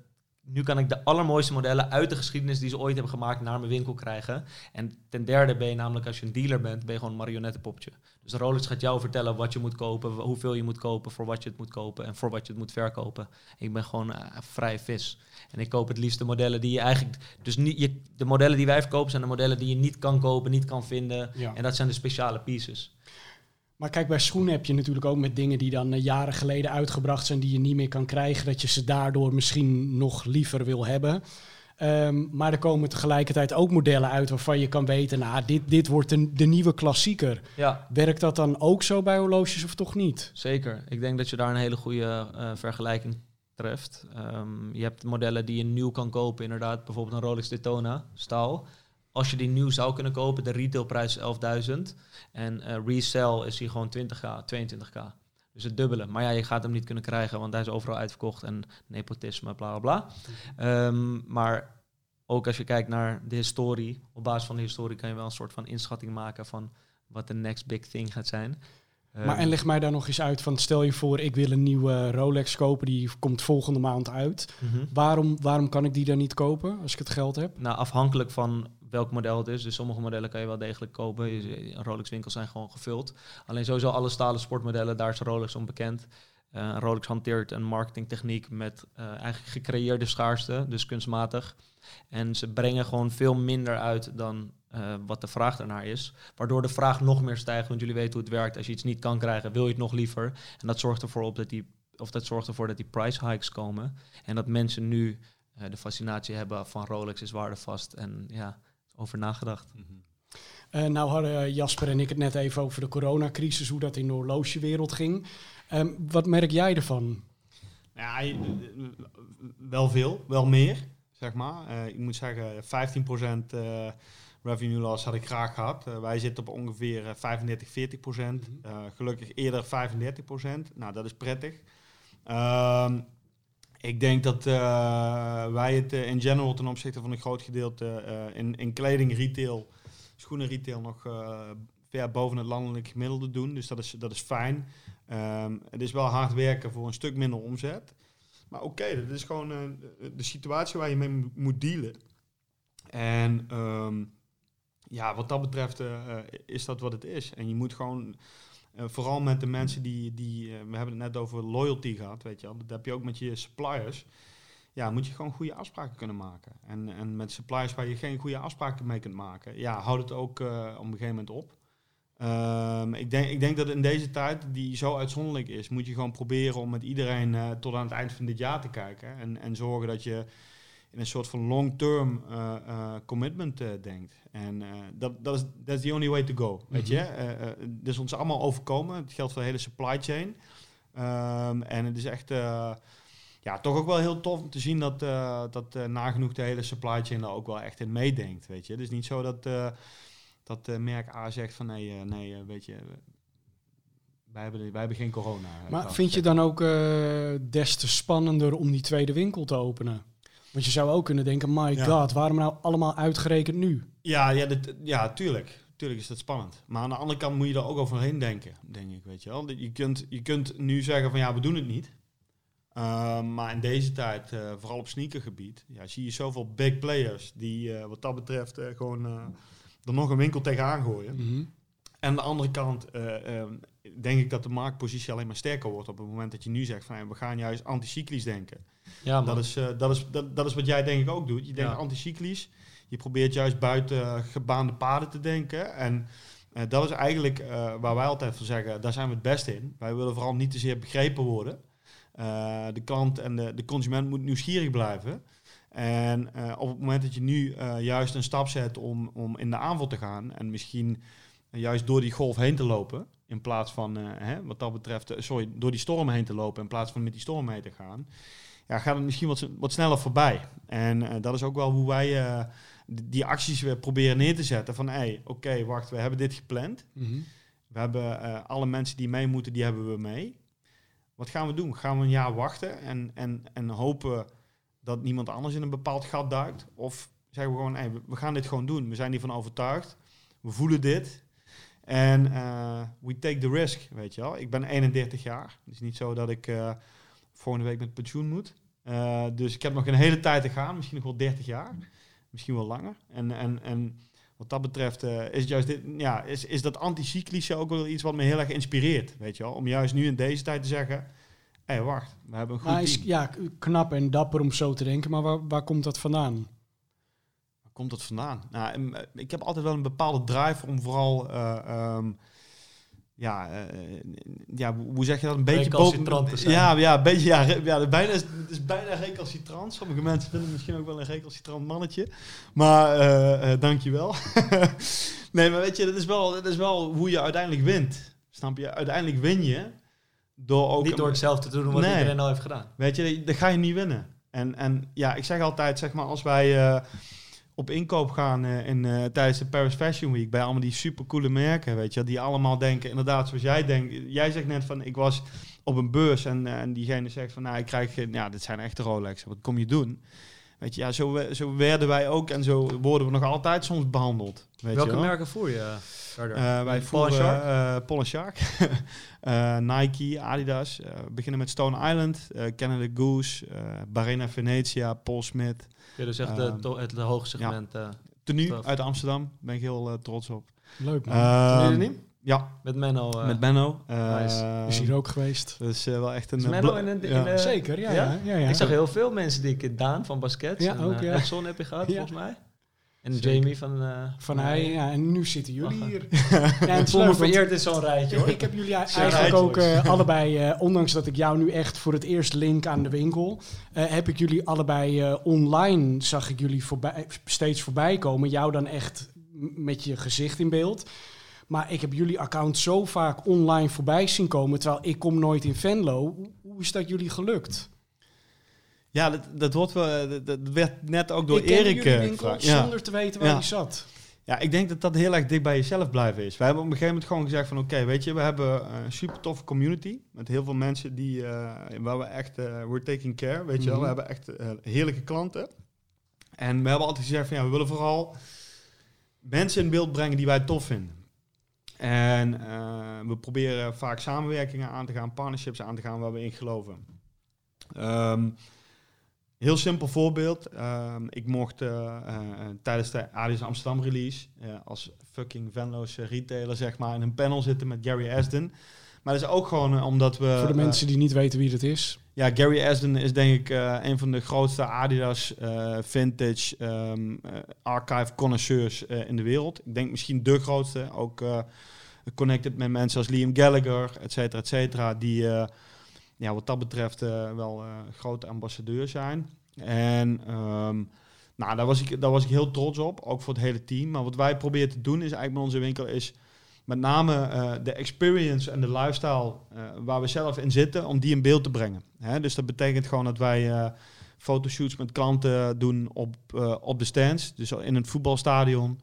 nu kan ik de allermooiste modellen uit de geschiedenis die ze ooit hebben gemaakt naar mijn winkel krijgen. En ten derde ben je namelijk als je een dealer bent, ben je gewoon een marionettenpopje. Dus Rolex gaat jou vertellen wat je moet kopen, hoeveel je moet kopen, voor wat je het moet kopen en voor wat je het moet verkopen. Ik ben gewoon eh, vrij vis. En ik koop het liefst de modellen die je eigenlijk dus niet, je, de modellen die wij verkopen zijn de modellen die je niet kan kopen, niet kan vinden. Ja. En dat zijn de speciale pieces. Maar kijk, bij schoenen heb je natuurlijk ook met dingen die dan eh, jaren geleden uitgebracht zijn, die je niet meer kan krijgen, dat je ze daardoor misschien nog liever wil hebben. Ehm, maar er komen tegelijkertijd ook modellen uit waarvan je kan weten, nou, dit, dit wordt de, de nieuwe klassieker. Ja, Werkt dat dan ook zo bij horloges of toch niet? zeker. Ik denk dat je daar een hele goede eh, vergelijking treft. Ehm, je hebt modellen die je nieuw kan kopen, inderdaad. Bijvoorbeeld een Rolex Daytona staal. Als je die nieuw zou kunnen kopen, de retailprijs is 11.000. En eh, resell is die gewoon 20k, 22k. Dus het dubbele. Maar ja, je gaat hem niet kunnen krijgen, want hij is overal uitverkocht en nepotisme, bla bla bla. Ehm, maar ook als je kijkt naar de historie, op basis van de historie kan je wel een soort van inschatting maken van wat de next big thing gaat zijn. Eh, Maar en leg mij daar nog eens uit van stel je voor ik wil een nieuwe Rolex kopen, die komt volgende maand uit. mhm. Waarom, waarom kan ik die dan niet kopen als ik het geld heb? Nou, afhankelijk van welk model het is. Dus sommige modellen kan je wel degelijk kopen. Rolex winkels zijn gewoon gevuld. Alleen sowieso alle stalen sportmodellen, daar is Rolex onbekend. Eh Rolex hanteert een marketingtechniek met eh, eigenlijk gecreëerde schaarste, dus kunstmatig. En ze brengen gewoon veel minder uit dan eh, wat de vraag ernaar is. Waardoor de vraag nog meer stijgt, want jullie weten hoe het werkt. Als je iets niet kan krijgen, wil je het nog liever. En dat zorgt ervoor op dat die, of dat zorgt ervoor dat die price hikes komen. En dat mensen nu de fascinatie hebben van Rolex is waardevast. En ja, over nagedacht. Eh, nou hadden Jasper en ik het net even over de coronacrisis, hoe dat in de horlogewereld ging. Ehm, wat merk jij ervan? Ja, eh, wel veel, wel meer, zeg maar. Eh, ik moet zeggen, 15% eh revenue loss had ik graag gehad. Eh, wij zitten op ongeveer eh, 35, 40%. Eh, gelukkig eerder 35%. Nou, dat is prettig. Ehm, ik denk dat eh, wij het eh, in general ten opzichte van een groot gedeelte eh, in, in kleding, retail, schoenen retail nog ver boven het landelijk gemiddelde doen. Dus dat is, dat is fijn. Ehm, het is wel hard werken voor een stuk minder omzet. Maar oké, dat is gewoon de situatie waar je mee mo- moet dealen. En ehm, ja, wat dat betreft is dat wat het is. En je moet gewoon, eh, vooral met de mensen die, die eh, we hebben het net over loyalty gehad, weet je wel. Dat heb je ook met je suppliers. Ja, moet je gewoon goede afspraken kunnen maken. En, en met suppliers waar je geen goede afspraken mee kunt maken, ja, houd het ook eh, op een gegeven moment op. Ehm, ik, denk, ik denk dat in deze tijd, die zo uitzonderlijk is, moet je gewoon proberen om met iedereen tot aan het eind van dit jaar te kijken. En, en zorgen dat je in een soort van long-term eh, eh, commitment eh, denkt. En dat dat is that's the only way to go. Weet je? Eh, het is ons allemaal overkomen. Het geldt voor de hele supply chain. Ehm, en het is echt ja, toch ook wel heel tof om te zien dat, dat nagenoeg de hele supply chain daar ook wel echt in meedenkt. Weet je? Het is niet zo dat, dat merk A zegt van nee, nee weet je, wij hebben, wij hebben geen corona. Maar vind je dan ook des te spannender om die tweede winkel te openen? Want je zou ook kunnen denken, my Ja. god, waarom nou allemaal uitgerekend nu? Ja, ja, ja tuurlijk. Tuurlijk is dat spannend. Maar aan de andere kant moet je er ook overheen denken, denk ik, weet je wel. Je kunt, je kunt nu zeggen van ja, we doen het niet. Ehm, maar in deze tijd, eh, vooral op sneakergebied, ja, zie je zoveel big players die eh, wat dat betreft eh, gewoon er nog een winkel tegenaan gooien. Mhm. En aan de andere kant eh, eh, denk ik dat de marktpositie alleen maar sterker wordt op het moment dat je nu zegt van hey, we gaan juist anticyclisch denken. Ja, Dat is, eh, dat, is, dat, dat is wat jij denk ik ook doet. Je denkt Ja. anticyclisch. Je probeert juist buiten gebaande paden te denken. En eh, dat is eigenlijk eh, waar wij altijd van zeggen, daar zijn we het beste in. Wij willen vooral niet te zeer begrepen worden. De klant en de, de consument moet nieuwsgierig blijven. En op het moment dat je nu juist een stap zet om, om in de aanval te gaan en misschien juist door die golf heen te lopen, in plaats van, eh, hè, wat dat betreft, eh, sorry, door die storm heen te lopen in plaats van met die storm mee te gaan, ja, gaat het misschien wat, wat sneller voorbij. En eh, dat is ook wel hoe wij die acties weer proberen neer te zetten. Van, hé, hey, oké, wacht, we hebben dit gepland. Mhm. We hebben alle mensen die mee moeten, die hebben we mee. Wat gaan we doen? Gaan we een jaar wachten en, en, en hopen dat niemand anders in een bepaald gat duikt? Of zeggen we gewoon, hey, we gaan dit gewoon doen. We zijn hiervan overtuigd. We voelen dit. En eh, we take the risk, weet je wel. Ik ben 31 jaar. Het is niet zo dat ik eh, volgende week met pensioen moet. Eh, dus ik heb nog een hele tijd te gaan. Misschien nog wel 30 jaar. Misschien wel langer. En, en, en wat dat betreft is, het juist dit, ja, is, is dat anticyclische ook wel iets wat me heel erg inspireert. Weet je wel? Om juist nu in deze tijd te zeggen... Hé, hey, wacht. We hebben een goed Maar is, team. ja, knap en dapper om zo te denken, maar waar, waar komt dat vandaan? Komt dat vandaan? Nou, em, eh, ik heb altijd wel een bepaalde drive om vooral... eh, ehm, ja, eh, ja, hoe zeg je dat? Een beetje zijn. Ja, ja, een beetje, ja, ja bijna, het is bijna recalcitrant. Sommige mensen vinden het misschien ook wel een recalcitrant mannetje. Maar eh eh dankjewel. *laughs* nee, maar weet je, dat is, wel, dat is wel hoe je uiteindelijk wint. Snap je? Uiteindelijk win je door ook... Niet door hetzelfde te doen wat Nee. iedereen al heeft gedaan. Weet je, dan ga je niet winnen. En, en ja, ik zeg altijd, zeg maar, als wij op inkoop gaan eh, in, eh, tijdens de Paris Fashion Week bij allemaal die supercoole merken, weet je, die allemaal denken, inderdaad, zoals jij denkt. Jij zegt net van, ik was op een beurs en, eh, en diegene zegt van, nou, ik krijg, ja, dit zijn echte Rolex, wat kom je doen? Weet je, ja, zo, zo werden wij ook en zo worden we nog altijd soms behandeld. Weet Welke je wel? merken voer je verder? Eh, wij voeren Shark? eh, Paul Shark, *laughs* Eh, Nike, Adidas. Eh, we beginnen met Stone Island, eh Canada Goose, eh Barena Venetia, Paul Smith. Ja, dus echt de, ehm, to- het hoge segment. eh, Tenue Tof. uit Amsterdam, ben ik heel eh, trots op. Leuk man. Ehm, Ja, Met Menno. eh, met Benno. Eh, nice. is hier ook geweest. Dat is eh, wel echt een... Is Menno in een- in ja. een- Zeker, ja. ja? ja? ja, ja. Ik zag heel veel mensen die ik Daan van Basket. Ja, en, ook, eh, ja. Edson heb je gehad, Ja. volgens mij. En Zeker. Jamie van... eh, Van hij, ja, en nu zitten jullie Lachen. hier. *laughs* ja, en het is voel me vereerd in zo'n rijtje hoor. ik heb jullie *laughs* eigenlijk rijtje, ook eh, *laughs* allebei, eh, ondanks dat ik jou nu echt voor het eerst link aan de winkel, eh, heb ik jullie allebei eh, online, zag ik jullie voorbij, steeds voorbij komen. Jou dan echt met je gezicht in beeld. Maar ik heb jullie account zo vaak online voorbij zien komen, terwijl ik kom nooit in Venlo. Hoe, is dat jullie gelukt? Ja, dat, dat, wordt wel, dat, dat werd net ook door ik Erik jullie eh, winkel gevraagd. Ja. zonder te weten waar Ja. zat. Ja, ik denk dat dat heel erg dicht bij jezelf blijven is. We hebben op een gegeven moment gewoon gezegd van... oké, weet je, we hebben een super toffe community... met heel veel mensen die, eh, waar we echt... eh we're taking care, weet je wel. Mhm. We hebben echt eh, heerlijke klanten. En we hebben altijd gezegd van... ja, we willen vooral mensen in beeld brengen die wij tof vinden. En eh, we proberen vaak samenwerkingen aan te gaan... partnerships aan te gaan waar we in geloven. Ehm, Heel simpel voorbeeld. Ehm, ik mocht eh, eh, tijdens de Adidas Amsterdam release als fucking Venlo's retailer zeg maar in een panel zitten met Gary Asden. Maar dat is ook gewoon omdat we... Voor de mensen die niet weten wie dat is. ja, Gary Asden is denk ik een van de grootste Adidas vintage ehm, eh, archive connoisseurs in de wereld. Ik denk misschien de grootste. Ook connected met mensen als Liam Gallagher, et cetera, et cetera. Die eh, ja, wat dat betreft eh, wel eh, grote ambassadeur zijn. En ehm, nou, daar was, ik, daar was ik heel trots op, ook voor het hele team. Maar wat wij proberen te doen is eigenlijk met onze winkel is met name de experience en de lifestyle waar we zelf in zitten, om die in beeld te brengen. Hè? Dus dat betekent gewoon dat wij fotoshoots met klanten doen op, op de stands, dus in het voetbalstadion.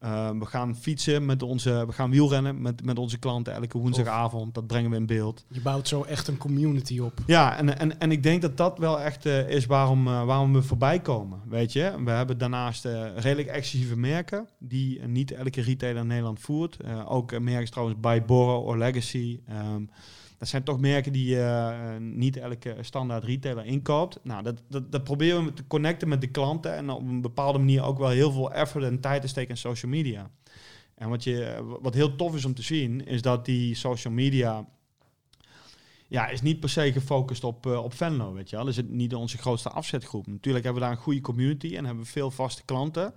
Eh, we gaan fietsen met onze, we gaan wielrennen met, met onze klanten elke woensdagavond. Dat brengen we in beeld. Je bouwt zo echt een community op. Ja, en, en, en ik denk dat dat wel echt eh, is waarom, eh, waarom we voorbij komen. Weet je, we hebben daarnaast eh, redelijk exclusieve merken die niet elke retailer in Nederland voert. Ook merken trouwens bij Borrow or Legacy. Ehm, dat zijn toch merken die eh, niet elke standaard retailer inkoopt. Nou, dat, dat, dat proberen we te connecten met de klanten en op een bepaalde manier ook wel heel veel effort en tijd te steken in social media. En wat, je, wat heel tof is om te zien, is dat die social media ja, is niet per se gefocust op, eh, op Venlo, weet je wel. Is het niet onze grootste afzetgroep. Natuurlijk hebben we daar een goede community en hebben we veel vaste klanten.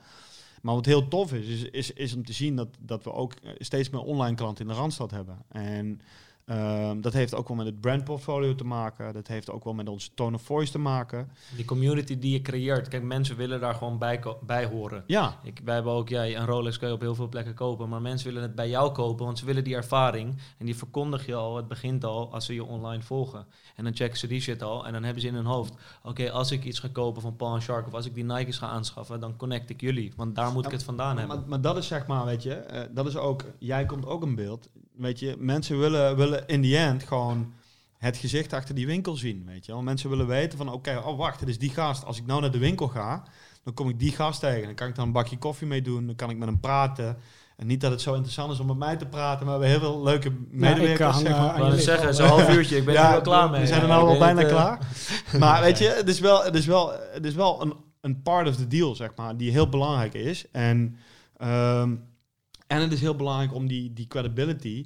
Maar wat heel tof is, is, is, is om te zien dat, dat we ook eh, steeds meer online klanten in de Randstad hebben. En ehm, dat heeft ook wel met het brandportfolio te maken. Dat heeft ook wel met onze tone of voice te maken. Die community die je creëert. Kijk, mensen willen daar gewoon bij, bij horen. Ja, Ik, wij hebben ook, ja, een Rolex kun je op heel veel plekken kopen, maar mensen willen het bij jou kopen, want ze willen die ervaring. En die verkondig je al, het begint al, als ze je online volgen. En dan checken ze die shit al, en dan hebben ze in hun hoofd, oké, als ik iets ga kopen van Paul Shark, of als ik die Nike's ga aanschaffen, dan connect ik jullie, want daar moet ik het vandaan maar, hebben. maar dat is zeg maar, weet je, eh, dat is ook, jij komt ook in beeld. Weet je, mensen willen, willen in the end gewoon het gezicht achter die winkel zien, weet je wel. Mensen willen weten van, oké, oh wacht, het is die gast. Als ik nou naar de winkel ga, dan kom ik die gast tegen. Dan kan ik dan een bakje koffie mee doen, dan kan ik met hem praten. En niet dat het zo interessant is om met mij te praten, maar we hebben heel veel leuke medewerkers. zeg eh, maar. aan Ik wou je net lip zeggen, zo'n half uurtje, ik ben er wel klaar mee. We zijn er Ja, nou al bijna eh, klaar. *laughs* Maar weet je, *laughs* het is wel, het is wel, het is wel een, een part of the deal, zeg maar, die heel belangrijk is. En, ehm, en het is heel belangrijk om die, die credibility,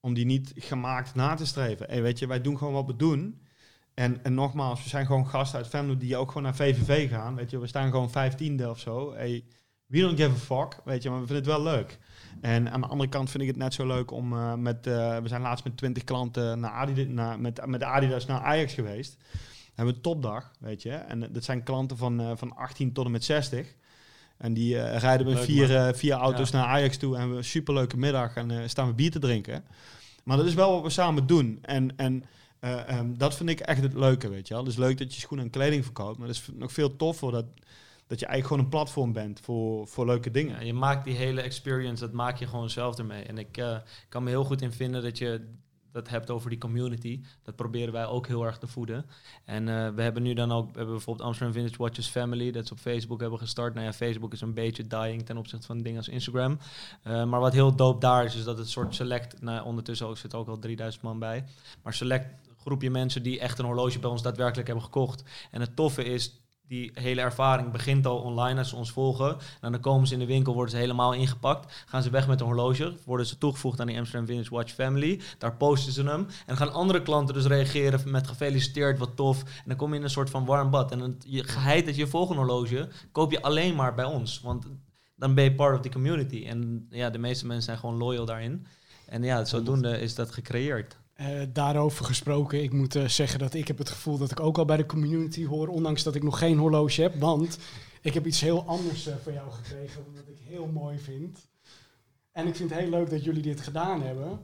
om die niet gemaakt na te streven. Hey, weet je, wij doen gewoon wat we doen. En, en nogmaals, we zijn gewoon gasten uit Venlo die ook gewoon naar VVV gaan. Weet je, we staan gewoon vijftiende of zo. Hey, we don't give a fuck, weet je, maar we vinden het wel leuk. En aan de andere kant vind ik het net zo leuk om eh, met... eh, we zijn laatst met 20 klanten naar Adidas, naar, met, met Adidas naar Ajax geweest. Hebben we topdag, weet je. En dat zijn klanten van, eh, van 18 tot en met 60. En die eh, rijden met Leuk, vier, eh, vier auto's Ja. naar Ajax toe en we hebben een superleuke middag en eh, staan we bier te drinken. Maar dat is wel wat we samen doen. En, en eh, ehm, dat vind ik echt het leuke, weet je wel. Het is leuk dat je schoenen en kleding verkoopt, maar het is nog veel toffer dat, dat je eigenlijk gewoon een platform bent voor, voor leuke dingen. Ja, je maakt die hele experience, dat maak je gewoon zelf ermee. En ik kan me heel goed in vinden dat je dat hebt over die community. Dat proberen wij ook heel erg te voeden. En eh, we hebben nu dan ook, we hebben bijvoorbeeld Amsterdam Vintage Watches Family, dat is op Facebook hebben gestart. Nou ja, Facebook is een beetje dying ten opzichte van dingen als Instagram. Eh, maar wat heel dope daar is, is dat het soort select, nou ondertussen ook, zit ook al 3000 man bij, maar select groepje mensen die echt een horloge bij ons daadwerkelijk hebben gekocht. En het toffe is, die hele ervaring begint al online als ze ons volgen. Nou, dan komen ze in de winkel, worden ze helemaal ingepakt. Gaan ze weg met een horloge. Worden ze toegevoegd aan die Amsterdam Vintage Watch Family. Daar posten ze hem. En gaan andere klanten dus reageren met gefeliciteerd, wat tof. En dan kom je in een soort van warm bad. En dan, je geheid dat je volgende horloge koop je alleen maar bij ons. Want dan ben je part of the community. En ja, de meeste mensen zijn gewoon loyal daarin. En ja, zodoende is dat gecreëerd. Uh, daarover gesproken, ik moet uh, zeggen dat ik heb het gevoel dat ik ook al bij de community hoor, ondanks dat ik nog geen horloge heb. Want ik heb iets heel anders uh, van jou gekregen, wat ik heel mooi vind. En ik vind het heel leuk dat jullie dit gedaan hebben.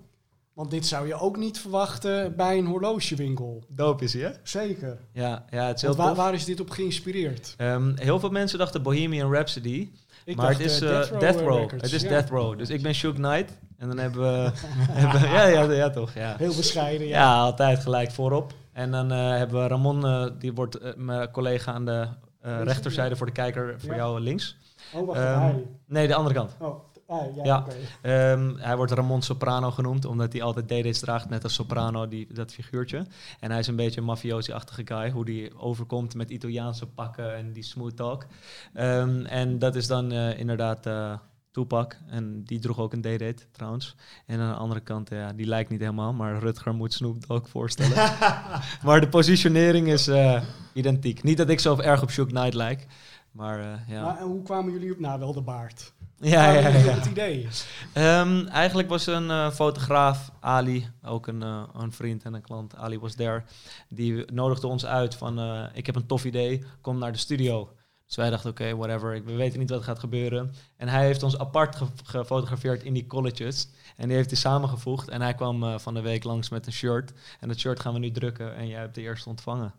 Want dit zou je ook niet verwachten bij een horlogewinkel. Doop is hè? Zeker. Ja, ja het is heel waar, waar, is dit op geïnspireerd? Um, heel veel mensen dachten Bohemian Rhapsody. Ik maar het is Death Row. Death Row. Het is ja. Death Row. Dus ik ben Shook Knight. En dan hebben we... *laughs* *laughs* hebben, ja, ja, ja, toch. Ja. Heel bescheiden, ja. Ja, altijd gelijk voorop. En dan uh, hebben we Ramon, uh, die wordt mijn collega aan de rechterzijde voor de kijker, voor jou links. Oh, wacht, um, Nee, de andere kant. Oh. Ah, ja, ja. Okay. Um, hij wordt Ramon Soprano genoemd, omdat hij altijd DD's draagt, net als Soprano, die, dat figuurtje. En hij is een beetje een mafiosi-achtige guy, hoe die overkomt met Italiaanse pakken en die smooth talk. Um, en dat is dan uh, inderdaad uh, Tupac, en die droeg ook een D-date trouwens. En aan de andere kant, ja, die lijkt niet helemaal, maar Rutger moet Snoop Dogg voorstellen. *laughs* maar de positionering is uh, identiek. Niet dat ik zo erg op Shook Knight lijk, maar ja. Maar, en hoe kwamen jullie op? Nou, wel de baard. Ja, ja, ja. ja. het idee? Um, eigenlijk was een uh, fotograaf, Ali, ook een, uh, een vriend en een klant, Ali was there. Die nodigde ons uit van, uh, ik heb een tof idee, kom naar de studio. Dus wij dachten, oké, okay, whatever, we weten niet wat gaat gebeuren. En hij heeft ons apart ge gefotografeerd in die colleges. En die heeft hij samengevoegd. En hij kwam van de week langs met een shirt. En dat shirt gaan we nu drukken en jij hebt de eerste ontvangen.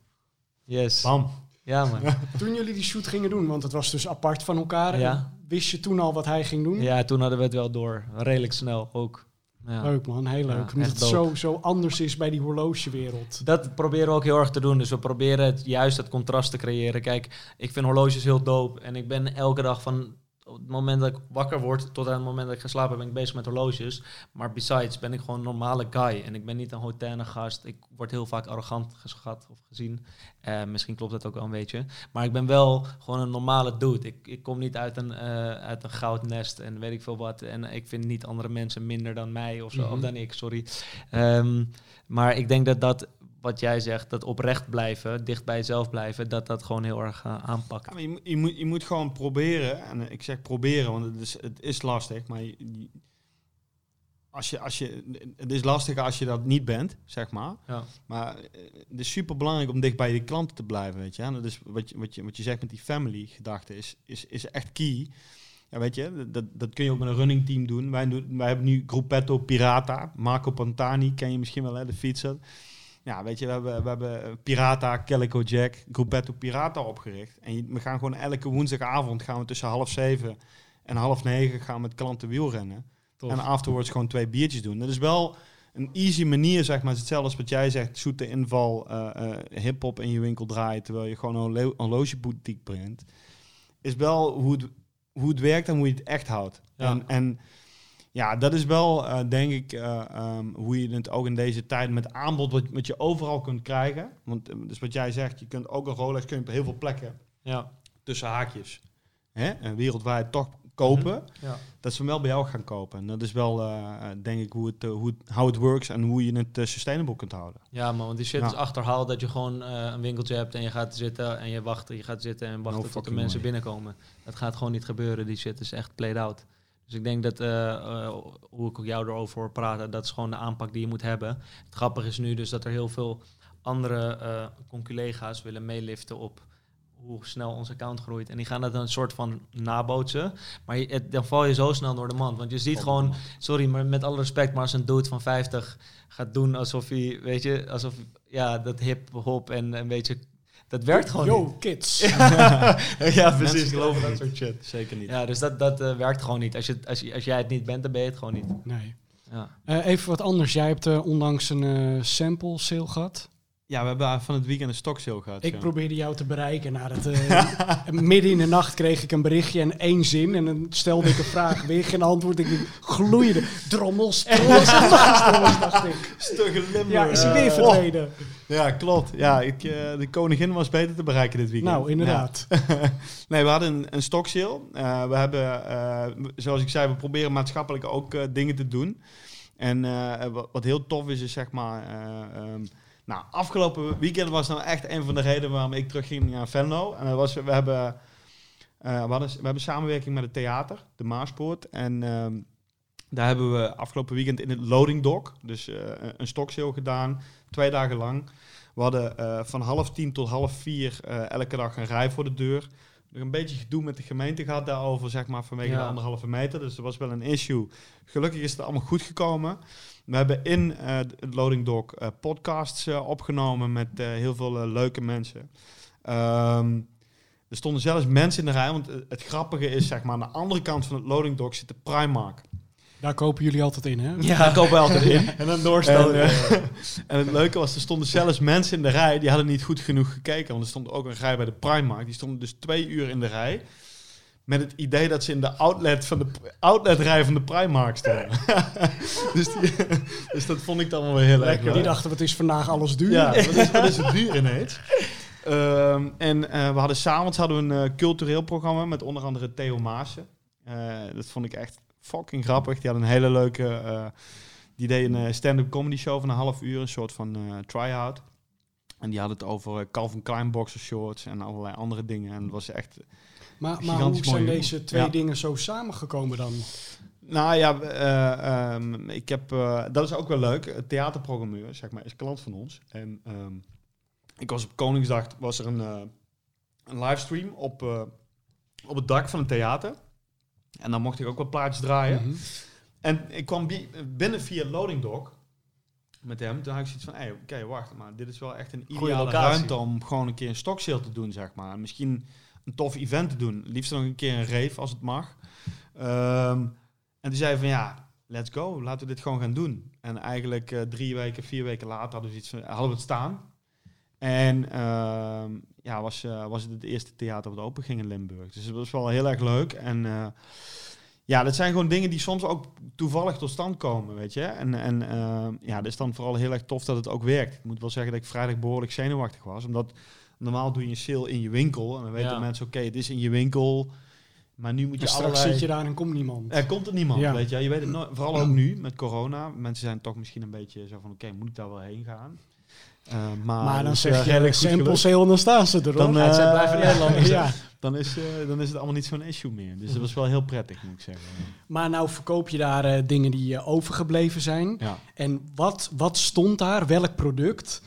Yes. Bam. Ja, man. *laughs* toen jullie die shoot gingen doen, want het was dus apart van elkaar. Ja. Wist je toen al wat hij ging doen? Ja, toen hadden we het wel door. Redelijk snel ook. Ja. Leuk man, heel leuk. Ja, Omdat het zo, zo anders is bij die horlogewereld. Dat proberen we ook heel erg te doen. Dus we proberen het, juist het contrast te creëren. Kijk, ik vind horloges heel dope. En ik ben elke dag van het moment dat ik wakker word tot aan het moment dat ik geslapen heb, ben ik bezig met horloges. Maar besides ben ik gewoon een normale guy. En ik ben niet een hoterne gast. Ik word heel vaak arrogant geschat of gezien. Uh, misschien klopt dat ook wel een beetje. Maar ik ben wel gewoon een normale dude. Ik, ik kom niet uit een, uh, uit een goudnest en weet ik veel wat. En ik vind niet andere mensen minder dan mij of zo. Mm -hmm. Of dan ik, sorry. Um, maar ik denk dat dat wat jij zegt, dat oprecht blijven, dicht bij jezelf blijven, dat dat gewoon heel erg uh, aanpakt. Ja, je, je, moet, je moet gewoon proberen, en ik zeg proberen, want het is, het is lastig, maar je, als je, als je, het is lastig als je dat niet bent, zeg maar. Ja. Maar het is super belangrijk om dicht bij je klanten te blijven, weet je. En dat is wat je, wat je, wat je zegt met die family gedachte is, is, is echt key. Ja, weet je, dat, dat kun je ook met een running team doen. Wij, doen, wij hebben nu Gruppetto Pirata, Marco Pantani, ken je misschien wel, hè, de fietser. Ja, weet je, we hebben, we hebben Pirata, Calico Jack, Gruppetto Pirata opgericht. En we gaan gewoon elke woensdagavond gaan we tussen half zeven en half negen gaan we met klanten wielrennen. Tof. En afterwards gewoon twee biertjes doen. Dat is wel een easy manier, zeg maar. Hetzelfde als wat jij zegt, zoete inval, uh, uh, hip-hop in je winkel draaien, terwijl je gewoon een horlogeboutique brengt. Is wel hoe het, hoe het werkt en hoe je het echt houdt. Ja. En, en ja, dat is wel, uh, denk ik, uh, um, hoe je het ook in deze tijd met aanbod, wat, wat je overal kunt krijgen. Want dus wat jij zegt, je kunt ook een Rolex kun je op heel veel plekken ja. tussen haakjes hè, en wereldwijd toch kopen. Mm -hmm. ja. Dat ze hem wel bij jou gaan kopen. En dat is wel, uh, denk ik, hoe het, hoe het, how it works en hoe je het sustainable kunt houden. Ja, man, want die shit ja. is achterhaald dat je gewoon een winkeltje hebt en je gaat zitten en je wacht, je gaat zitten en wachten no tot de mensen way. binnenkomen. Dat gaat gewoon niet gebeuren. Die shit is echt played out. Dus ik denk dat, uh, uh, hoe ik ook jou erover hoor praten, dat is gewoon de aanpak die je moet hebben. Het grappige is nu dus dat er heel veel andere uh, conculega's willen meeliften op hoe snel ons account groeit. En die gaan dat dan een soort van nabootsen. Maar je, het, dan val je zo snel door de mand. Want je ziet oh, gewoon, sorry, maar met alle respect, maar als een dude van 50 gaat doen alsof hij, weet je, alsof, ja, dat hip-hop en een beetje dat werkt gewoon Yo, niet. kids. *laughs* ja, *laughs* precies. Geloven dat soort shit. Zeker niet. Ja, dus dat, dat uh, werkt gewoon niet. Als, je, als, je, als jij het niet bent, dan ben je het gewoon niet. Nee. Ja. Eh, even wat anders. Jij hebt eh, onlangs een eh, sample sale gehad. Ja, we hebben van het weekend een stoksale gehad. Ik ja. probeerde jou te bereiken. Na het, eh, *laughs* midden in de nacht kreeg ik een berichtje en één zin. En dan stelde ik een vraag, weer geen antwoord. Ik gloeide. Drommels, trommels, trommels, *laughs* dacht ik. Stugge. Ja, is hij weer? Ja, klopt. Ja, ik, eh, de koningin was beter te bereiken dit weekend. Nou, inderdaad. Ja. *laughs* nee, we hadden een, een stoksale. Eh, we hebben, eh, zoals ik zei, we proberen maatschappelijk ook eh, dingen te doen. En eh, wat, wat heel tof is, is zeg maar... eh, ehm, nou, afgelopen weekend was nou echt een van de redenen waarom ik terugging naar Venlo. En was, we hebben, eh, we, we hebben samenwerking met het theater, de Maaspoort. En ehm, daar hebben we afgelopen weekend in het loading dock, dus eh, een stoksale gedaan, twee dagen lang. We hadden eh, van half tien tot half vier elke dag een rij voor de deur. Nog een beetje gedoe met de gemeente gehad daarover, zeg maar, vanwege Ja. de anderhalve meter. Dus dat was wel een issue. Gelukkig is het allemaal goed gekomen. We hebben in eh, het loading dock eh, podcasts eh, opgenomen met heel veel leuke mensen. Ehm, er stonden zelfs mensen in de rij, want het grappige is, zeg maar, aan de andere kant van het loading dock zit de Primark. Daar kopen jullie altijd in, hè? Ja, daar kopen we altijd in. *laughs* En een doorstoten. En, en het leuke was, er stonden zelfs mensen in de rij, die hadden niet goed genoeg gekeken. Want er stond ook een rij bij de Primark. Die stonden dus twee uur in de rij. Met het idee dat ze in de outlet van de outletrij van de Primark stonden. *laughs* dus, die, *laughs* dus dat vond ik dan wel weer heel erg Lekker. leuk. Die dachten, wat is vandaag alles duur? Ja, wat is, wat is het duur ineens? Ehm, en eh, we hadden s'avonds hadden we een eh, cultureel programma met onder andere Theo Maassen. Eh, dat vond ik echt fucking grappig. Die had een hele leuke... eh, die deed een eh, stand-up comedy show van een half uur, een soort van eh try-out. En die had het over Calvin Klein boxershorts en allerlei andere dingen. En het was echt... Maar, maar hoe zijn mooi, deze twee Ja. dingen zo samengekomen dan? Nou ja, eh, ehm, ik heb, dat is ook wel leuk. Het theaterprogrammeur, zeg maar, is klant van ons. En ehm, ik was op Koningsdag, was er een, een livestream op, op het dak van het theater. En dan mocht ik ook wat plaatjes draaien. Mhm. En ik kwam bi- binnen via Loading Dock met hem. Toen had ik zoiets van, hey, oké, wacht, maar dit is wel echt een ideale ruimte om gewoon een keer een stoksale te doen, zeg maar. En Misschien een tof event te doen. Liefst nog een keer een rave, als het mag. Ehm, en toen zei van, ja, let's go, laten we dit gewoon gaan doen. En eigenlijk eh, drie weken, vier weken later hadden we, iets van, hadden we het staan. En ehm, ja, was, eh, was het het eerste theater wat open ging in Limburg. Dus het was wel heel erg leuk. En eh, ja, dat zijn gewoon dingen die soms ook toevallig tot stand komen, weet je. En, en eh, ja, het is dan vooral heel erg tof dat het ook werkt. Ik moet wel zeggen dat ik vrijdag behoorlijk zenuwachtig was. Omdat normaal doe je een sale in je winkel. En dan weten Ja. mensen, oké, het is in je winkel. Maar nu moet je En straks allerlei... zit je daar en komt niemand. Er komt er niemand, Ja. weet je. Je weet het nooit. Vooral ook nu met corona. Mensen zijn toch misschien een beetje zo van, oké, moet ik daar wel heen gaan? Eh, maar maar dan zeg eh, je sample sale en dan staan ze er. Dan, zijn eh, blijven Nederlanders. *laughs* ja. dan, is, eh, dan is het allemaal niet zo'n issue meer. Dus dat was wel heel prettig, moet ik zeggen. Maar nou verkoop je daar eh, dingen die overgebleven zijn. Ja. En wat, wat stond daar? Welk product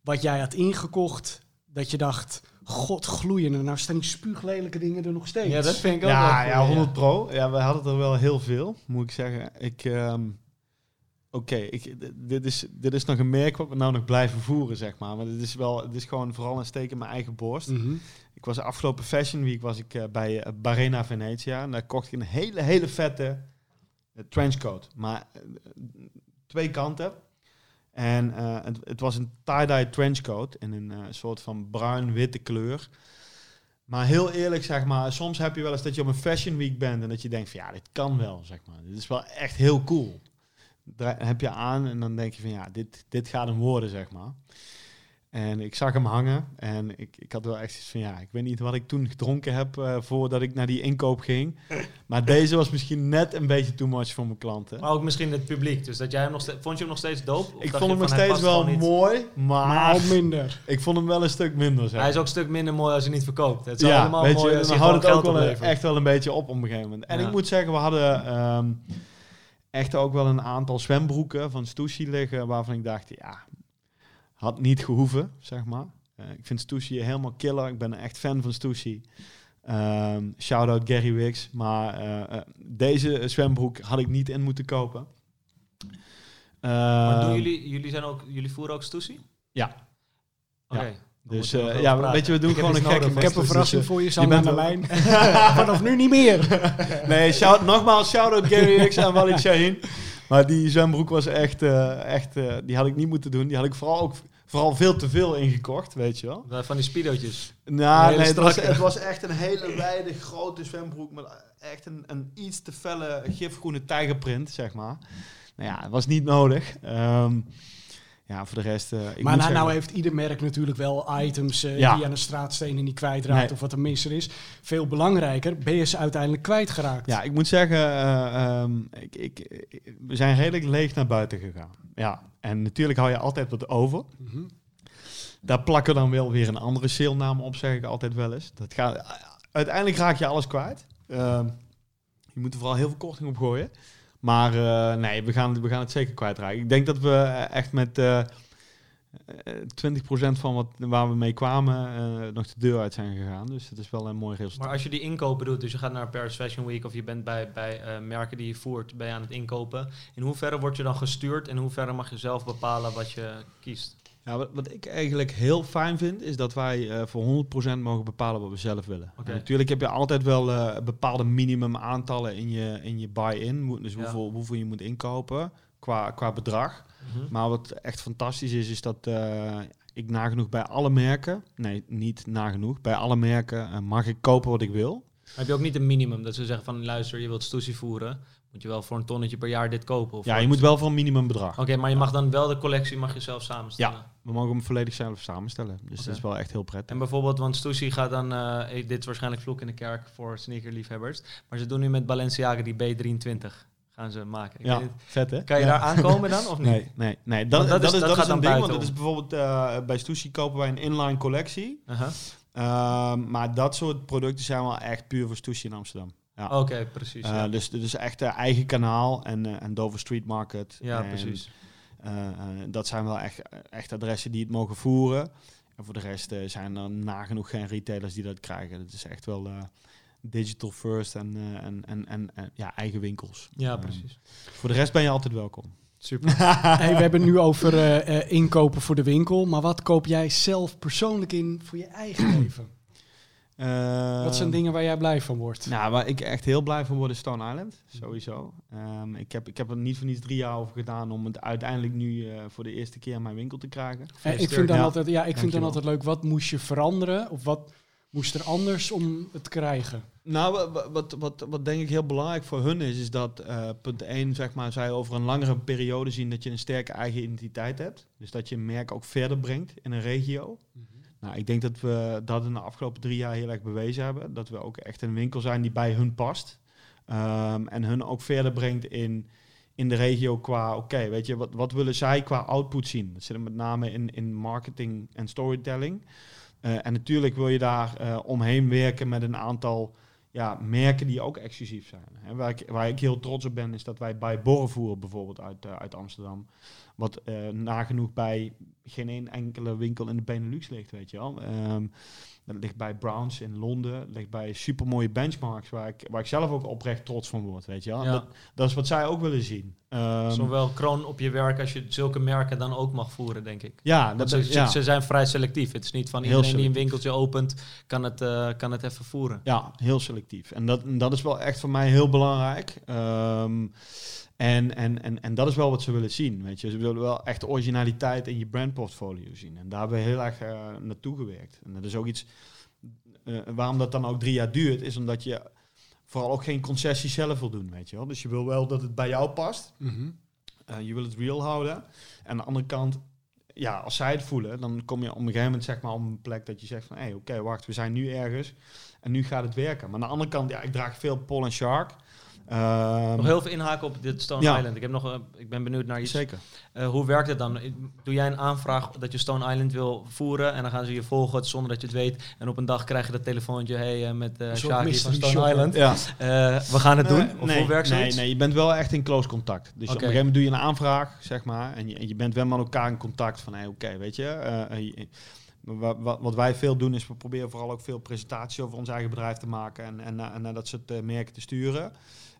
wat jij had ingekocht dat je dacht, god gloeiende, nou staan die spuuglelijke dingen er nog steeds. Ja, dat vind ik ook Ja, wel ja, cool, 100 pro. Ja, we hadden er wel heel veel, moet ik zeggen. Ik, ehm, oké, dit, is, dit is nog een merk wat we nou nog blijven voeren, zeg maar. Maar dit is wel, het is gewoon vooral een steek in mijn eigen borst. Mhm. Ik was afgelopen Fashion Week was ik eh, bij eh, Barena Venetia en daar kocht ik een hele, hele vette eh, trenchcoat. Maar twee kanten. En het, het was een tie-dye trenchcoat in een soort van bruin-witte kleur. Maar heel eerlijk, zeg maar, soms heb je wel eens dat je op een Fashion Week bent en dat je denkt van ja, dit kan wel, zeg maar. Dit is wel echt heel cool. Daar heb je aan en dan denk je van ja, dit, dit gaat hem worden, zeg maar. En ik zag hem hangen en ik, ik had wel echt zoiets van ja, ik weet niet wat ik toen gedronken heb eh, voordat ik naar die inkoop ging. *laughs* Maar deze was misschien net een beetje too much voor mijn klanten. Maar ook misschien het publiek. Dus dat jij hem nog steeds, vond je hem nog steeds dope? Of ik vond je hem nog steeds wel mooi, Maar minder. ik vond hem wel een stuk minder. Zeg. Hij is ook een stuk minder mooi als hij niet verkoopt. Het is ja, allemaal weet mooi je, dan hij houdt het ook geld wel echt wel een beetje op op een gegeven moment. En Ja. ik moet zeggen, we hadden ehm, echt ook wel een aantal zwembroeken van Stussy liggen waarvan ik dacht, ja, had niet gehoeven, zeg maar. Eh, ik vind Stussy helemaal killer. Ik ben echt fan van Stussy. Ehm Shout-out Gary Wicks. Maar eh, eh, deze zwembroek had ik niet in moeten kopen. Maar doen Ehm, jullie, jullie, zijn ook, jullie voeren ook Stussy? Ja. Oké. Ja. Dus we eh, ja, praten. weet je, we doen Ik gewoon een gekke nodig Ik heb een Dus, verrassing eh, voor je, je Sam aan de lijn. *laughs* Vanaf nu niet meer. *laughs* Nee, shout, nogmaals shout-out Gary X en Walid Shaheen. Maar die zwembroek was echt, eh, echt die had ik niet moeten doen. Die had ik vooral ook vooral veel te veel ingekocht, weet je wel. Van die speedootjes. Nou, nee, het was, strakke. het was *laughs* echt een hele wijde, grote zwembroek met echt een, een iets te felle gifgroene tijgerprint, zeg maar. Nou ja, het was niet nodig. Ehm, ja, voor de rest... eh, ik maar nou, zeggen- nou heeft ieder merk natuurlijk wel items Ja. die aan de straatstenen niet kwijtraakt Nee. of wat er mis er is. Veel belangrijker, ben je ze uiteindelijk kwijtgeraakt? Ja, ik moet zeggen, eh, ehm, ik, ik, ik- we zijn redelijk leeg naar buiten gegaan. Ja, en natuurlijk hou je altijd wat over. Mhm. Daar plakken dan wel weer een andere salenaam op, zeg ik altijd wel eens. Dat gaat, uiteindelijk raak je alles kwijt. Ehm, je moet er vooral heel veel korting op gooien. Maar eh, nee, we gaan, we gaan het zeker kwijtraken. Ik denk dat we eh, echt met eh eh, 20% van wat, waar we mee kwamen nog de deur uit zijn gegaan. Dus dat is wel een mooi resultaat. Maar als je die inkopen doet, dus je gaat naar Paris Fashion Week of je bent bij, bij merken die je voert, ben aan het inkopen. In hoeverre word je dan gestuurd en in hoeverre mag je zelf bepalen wat je kiest? Ja, wat, wat ik eigenlijk heel fijn vind, is dat wij eh, voor 100% mogen bepalen wat we zelf willen. Natuurlijk heb je altijd wel eh, bepaalde minimum aantallen in je, in je buy-in. Dus Ja. hoeveel, hoeveel je moet inkopen qua, qua bedrag. Mhm. Maar wat echt fantastisch is, is dat eh, ik nagenoeg bij alle merken, nee, niet nagenoeg, bij alle merken mag ik kopen wat ik wil. Heb je ook niet een minimum dat ze zeggen van luister, je wilt stoesie voeren, moet je wel voor een tonnetje per jaar dit kopen? Of Ja, je moet wel voor een minimum bedrag. Oké, maar je mag dan wel de collectie mag je zelf samenstellen. We mogen hem volledig zelf samenstellen. Dus dat is wel echt heel prettig. En bijvoorbeeld, want Stussy gaat dan, eh, eh, dit is waarschijnlijk vloek in de kerk voor sneakerliefhebbers, maar ze doen nu met Balenciaga die B23 gaan ze maken. Ik Ja, weet vet hè? kan je Ja. daar aankomen dan of *laughs* niet? Nee, nee, nee. Dat, dat dat, is- dat is een dan ding, want dat is bijvoorbeeld eh, bij Stussy kopen wij een inline collectie. Ehm, maar dat soort producten zijn wel echt puur voor Stussy in Amsterdam. Ja. Oké, precies. Eh, ja, dus, dus echt eh, eigen kanaal en, eh, en Dover Street Market. ja En, precies. dat zijn wel echt, echt adressen die het mogen voeren. En voor de rest zijn er nagenoeg geen retailers die dat krijgen. Het is echt wel digital first en, en, en, en, en, ja, eigen winkels. Ja, precies. voor de rest ben je altijd welkom. Super. *laughs* Hey, we hebben nu over inkopen voor de winkel, maar wat koop jij zelf persoonlijk in voor je eigen *clears throat* leven? Wat zijn Ehm, dingen waar jij blij van wordt? Nou, waar ik echt heel blij van word is Stone Island, sowieso. Ehm, ik, heb, ik heb er niet voor niets drie jaar over gedaan om het uiteindelijk nu eh, voor de eerste keer in mijn winkel te krijgen. Eh, ik vind dan Ja. altijd, ja, ik vind dan altijd leuk. Wat moest je veranderen of wat moest er anders om het te krijgen? Nou, wa- wa- wat, wat, wat denk ik heel belangrijk voor hun is, is dat eh, punt 1, zeg maar, zij over een langere periode zien dat je een sterke eigen identiteit hebt. Dus dat je een merk ook verder brengt in een regio. Nou, ik denk dat we dat in de afgelopen drie jaar heel erg bewezen hebben. Dat we ook echt een winkel zijn die bij hun past. Ehm, en hun ook verder brengt in, in de regio qua, oké, weet je, wat, wat willen zij qua output zien? Dat zit met name in, in marketing en storytelling. Eh, en natuurlijk wil je daar eh, omheen werken met een aantal ja, merken die ook exclusief zijn. Waar, ik, waar ik heel trots op ben, is dat wij bij Borrevoer bijvoorbeeld uit, eh, uit Amsterdam, wat eh, nagenoeg bij geen één enkele winkel in de Benelux ligt, weet je wel. Ehm, dat ligt bij Browns in Londen, ligt bij supermooie benchmarks, waar ik, waar ik zelf ook oprecht trots van word, weet je wel. Ja. Dat, dat is wat zij ook willen zien. Ehm, Zowel kroon op je werk als je zulke merken dan ook mag voeren, denk ik. ja, dat, ze, ja. ze zijn vrij selectief. Het is niet van iedereen die een winkeltje opent, kan het, eh, kan het even voeren. Ja, heel selectief. En dat, dat is wel echt voor mij heel belangrijk. Ehm, en, en, en, en dat is wel wat ze willen zien. Weet je. Ze willen wel echt originaliteit in je brandportfolio zien. En daar hebben we heel erg eh, naartoe gewerkt. En dat is ook iets. eh, waarom dat dan ook drie jaar duurt, is omdat je vooral ook geen concessies zelf wil doen. Weet je wel. Dus je wil wel dat het bij jou past. Mhm. Eh, je wil het real houden. En aan de andere kant, ja, als zij het voelen, dan kom je op een gegeven moment zeg maar op een plek dat je zegt van, hé, hey, oké, wacht, we zijn nu ergens en nu gaat het werken. Maar aan de andere kant, ja, ik draag veel Paul en Shark. Ehm, Nog heel veel inhaken op dit Stone Ja. Island. Ik, heb nog, eh, ik ben benieuwd naar iets. Zeker. Eh, hoe werkt het dan? Doe jij een aanvraag dat je Stone Island wil voeren en dan gaan ze je volgen zonder dat je het weet. En op een dag krijg je dat telefoontje hey, eh, met eh Shaki van Stone. Island. Ja. Eh, we gaan het doen. Nee, Of nee, hoe werkt nee, nee, je bent wel echt in close contact. Dus op een gegeven moment doe je een aanvraag, zeg maar, en je, en je bent wel met elkaar in contact van, hé, oké, weet je, je- wa- wa- wat wij veel doen is we proberen vooral ook veel presentaties over ons eigen bedrijf te maken en, en, na- en naar dat soort merken te sturen.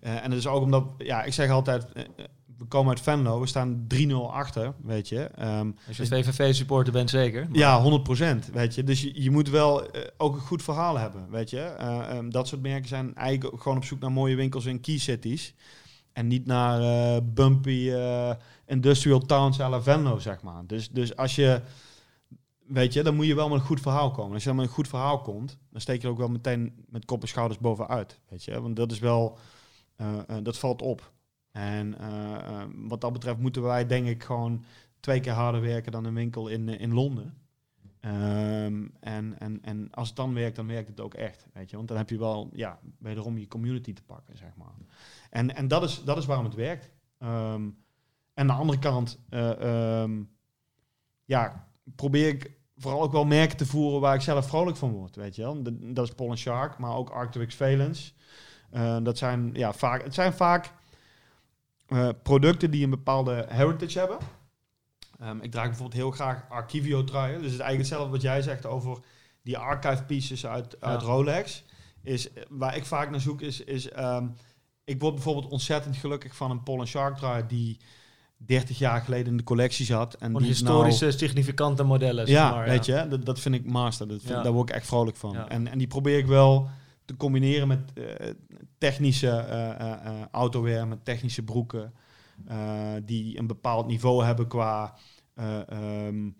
Eh, en dat is ook omdat, ja, ik zeg altijd, eh, eh, we komen uit Venlo, we staan 3-0 achter, weet je. Ehm, Als je VVV-supporter bent, zeker. Maar- ja, 100%. Weet je. Dus je, je moet wel ook een goed verhaal hebben. Weet je. Eh, ehm, dat soort merken zijn eigenlijk gewoon op zoek naar mooie winkels in key cities. En niet naar bumpy industrial towns à la Venlo, zeg maar. Dus, dus als je, weet je, dan moet je wel met een goed verhaal komen. Als je dan met een goed verhaal komt, dan steek je er ook wel meteen met kop en schouders bovenuit, weet je. Want dat is wel, dat valt op. En eh, eh, wat dat betreft moeten wij denk ik gewoon twee keer harder werken dan een winkel in, eh, in Londen. Ehm, en, en, en als het dan werkt, dan werkt het ook echt. Weet je? Want dan heb je wel ja, wederom je community te pakken, zeg maar. En, en dat, is, dat is waarom het werkt. Ehm, en aan de andere kant, eh, ehm, ja, probeer ik vooral ook wel merken te voeren waar ik zelf vrolijk van word. Weet je dat is Pollen Shark, maar ook Arctic Valence. Eh, dat zijn, ja, vaak, het zijn vaak eh, producten die een bepaalde heritage hebben. Ehm, ik draag bijvoorbeeld heel graag Archivio truien. Dus het is eigenlijk hetzelfde wat jij zegt over die archive pieces uit, uit Ja. Rolex. Is, eh, waar ik vaak naar zoek is, is ehm, ik word bijvoorbeeld ontzettend gelukkig van een Paul Shark trui die 30 jaar geleden in de collectie zat. En die is historische, significante modellen. ja, maar, weet je, dat, dat vind ik master. Dat vind, Ja. Daar word ik echt vrolijk van. En, en die probeer ik wel te combineren met eh, technische eh, eh, eh, met technische broeken. die een bepaald niveau hebben qua... eh, ehm,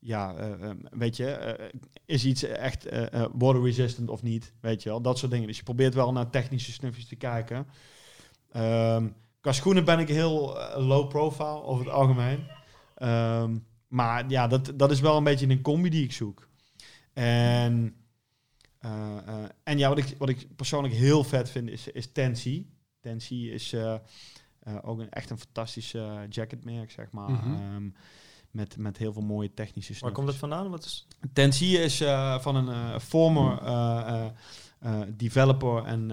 ja, eh, eh, weet je, is iets echt eh, water resistant of niet? Weet je wel, dat soort dingen. Dus je probeert wel naar technische snufjes te kijken. Ehm, qua schoenen ben ik heel low profile over het algemeen. Ehm, maar ja, dat, dat is wel een beetje een combi die ik zoek. En, eh, eh, en ja, wat ik, wat ik persoonlijk heel vet vind is, is Tensi. Tensi is eh, ook een, echt een fantastisch eh, jacketmerk, zeg maar. Mhm. Ehm, met, met heel veel mooie technische Waar komt dat snufjes. vandaan? Wat is... Tensi is van een former developer en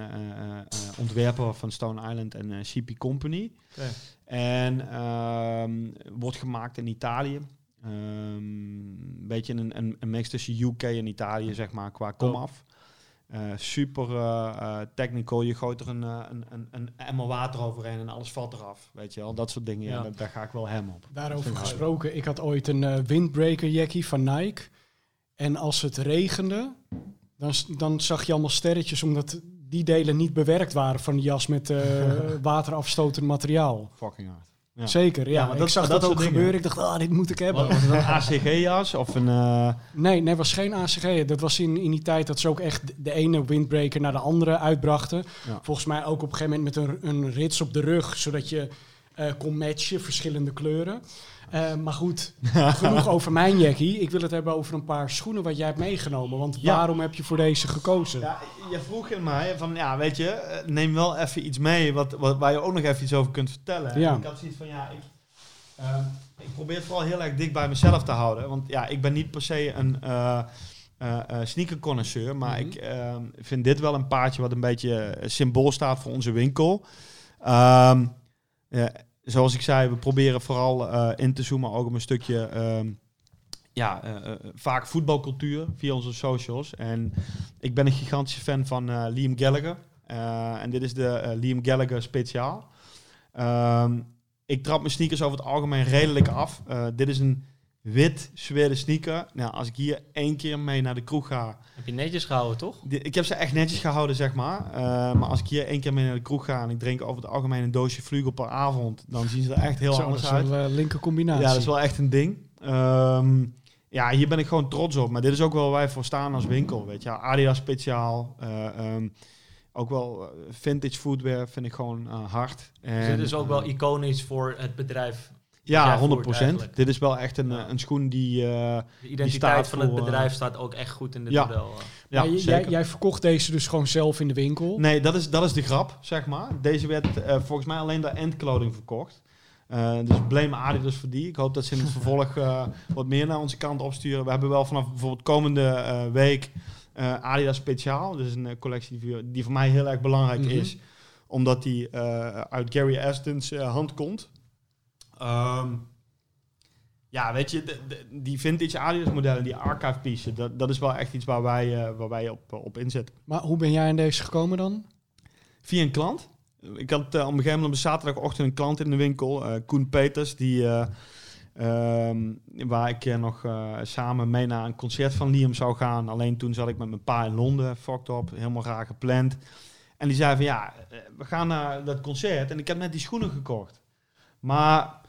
ontwerper van Stone Island en CP Company. En ehm, wordt gemaakt in Italië. Ehm, Een beetje een, een, een mix tussen UK en Italië, zeg maar, qua komaf. Eh super eh, eh, technical. Je gooit er een, een, een, een emmer water overheen en alles valt eraf. Weet je wel, dat soort dingen. Ja. Ja. daar, daar ga ik wel hem op. Daarover gesproken, ik had ooit een eh, windbreaker jackie van Nike. En als het regende, dan, dan zag je allemaal sterretjes omdat die delen niet bewerkt waren van de jas met eh, *laughs* waterafstotend materiaal. Fucking hard. Ja. Zeker, ja. Ja, maar ik dat- zag dat dat, ook gebeuren. Ik dacht, ah, dit moet ik hebben. Was het een *laughs* ACG-jas of een... eh, Nee, nee, was geen ACG. Dat was in, in die tijd dat ze ook echt de ene windbreaker naar de andere uitbrachten. Ja. Volgens mij ook op een gegeven moment met een, een rits op de rug, zodat je eh, kon matchen, verschillende kleuren. Eh, maar goed, *laughs* genoeg over mijn jackie. Ik wil het hebben over een paar schoenen wat jij hebt meegenomen. Want Ja. waarom heb je voor deze gekozen? Ja, je vroeg in mij van, ja, weet je, eh, neem wel even iets mee wat, wat, waar je ook nog even iets over kunt vertellen. Ja. En Ik had zoiets van, ja, ik, ehm, ik probeer het vooral heel erg dicht bij mezelf te houden. Want ja, ik ben niet per se een sneaker connoisseur, maar Mhm. ik ehm, vind dit wel een paardje wat een beetje symbool staat voor onze winkel. Ehm, ja, zoals ik zei, we proberen vooral eh, in te zoomen ook op een stukje... ehm, ja, eh, eh, vaak voetbalcultuur via onze socials. En ik ben een gigantische fan van eh, Liam Gallagher. Eh, en dit is de eh, Liam Gallagher speciaal. Ehm, ik trap mijn sneakers over het algemeen redelijk af. Eh, dit is een wit zware sneaker. Nou, als ik hier één keer mee naar de kroeg ga... Heb je netjes gehouden, toch? die- Ik heb ze echt netjes gehouden, zeg maar. Eh, maar als ik hier één keer mee naar de kroeg ga... en ik drink over het algemeen een doosje vlugel per avond... dan zien ze er echt heel Zo, dat anders is uit. wel een linker combinatie. Ja, dat is wel echt een ding. Ehm, ja, hier ben ik gewoon trots op. Maar dit is ook wel waar wij voor staan als winkel. Weet je, Adidas speciaal. eh, ehm, ook wel eh, vintage footwear vind ik gewoon eh, hard. Dus En, dit is ook wel eh, iconisch voor het bedrijf. Ja, jij 100 voert eigenlijk. Dit is wel echt een, Ja. een schoen die... eh, De identiteit staat van het voor, eh, bedrijf staat ook echt goed in dit ja. model. eh. ja, Maar j- jij, jij verkocht deze dus gewoon zelf in de winkel. Nee, dat is, dat is de grap, zeg maar. Deze werd eh, volgens mij alleen door endclothing verkocht. Eh, dus blame Adidas voor die. Ik hoop dat ze in het *laughs* vervolg eh, wat meer naar onze kant opsturen. We hebben wel vanaf bijvoorbeeld komende eh, week eh, Adidas Speciaal. Dus een eh, collectie die, voor- die voor mij heel erg belangrijk Mhm. is. Omdat die eh, uit Gary Aston's hand komt. Ehm, ja, weet je, de- de- die vintage Adidas modellen, die archive pieces, dat, dat is wel echt iets waar wij, eh, waar wij op, op inzetten. Maar hoe ben jij in deze gekomen dan? Via een klant. Ik had eh, op een gegeven moment op zaterdagochtend een klant in de winkel, eh, Koen Peters, die, eh, ehm, waar ik eh, nog eh, samen mee naar een concert van Liam zou gaan. Alleen toen zat ik met mijn pa in Londen, fucked up, helemaal raar gepland. En die zei van ja, eh, we gaan naar dat concert en ik heb net die schoenen gekocht. Maar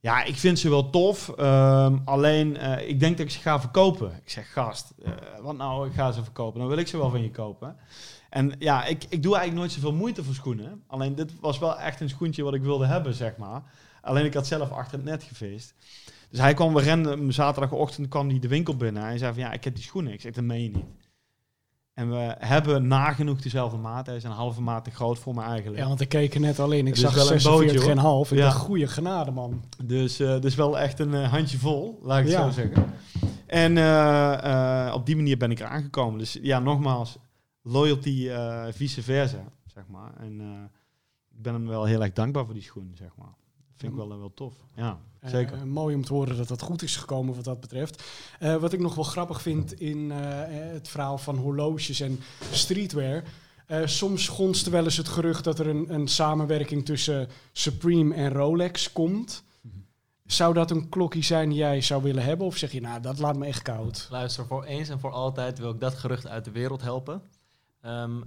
ja, ik vind ze wel tof. ehm, alleen eh, ik denk dat ik ze ga verkopen. Ik zeg gast, eh, wat nou, ik ga ze verkopen. Dan wil ik ze wel van je kopen. En ja, ik, ik doe eigenlijk nooit zoveel moeite voor schoenen. Alleen dit was wel echt een schoentje wat ik wilde hebben, zeg maar. Alleen ik had zelf achter het net gefeest. Dus hij kwam, we renden, zaterdagochtend kwam hij de winkel binnen. Hij zei van ja, ik heb die schoenen. Ik zeg, dat meen je niet. En we hebben nagenoeg dezelfde maat. Hij is een halve maat te groot voor me eigenlijk. Ja, want ik keek er net al in. Ik is zag wel een 46 bootje, en half. Ik Ja. dacht, goede genade, man. Dus, eh dus wel echt een eh, handje vol, laat ik het Ja. zo zeggen. En eh, op die manier ben ik er aangekomen. Dus ja, nogmaals, loyalty vice versa, zeg maar. En ik ben hem wel heel erg dankbaar voor die schoen, zeg maar. Vind ik wel, eh, wel tof. Ja, Eh, zeker. eh, mooi om te horen dat dat goed is gekomen wat dat betreft. Eh, wat ik nog wel grappig vind in eh, het verhaal van horloges en streetwear. eh, soms gonst wel eens het gerucht dat er een, een samenwerking tussen Supreme en Rolex komt. Mhm. Zou dat een klokje zijn die jij zou willen hebben? Of zeg je, nou, dat laat me echt koud? Luister, voor eens en voor altijd wil ik dat gerucht uit de wereld helpen. Ehm,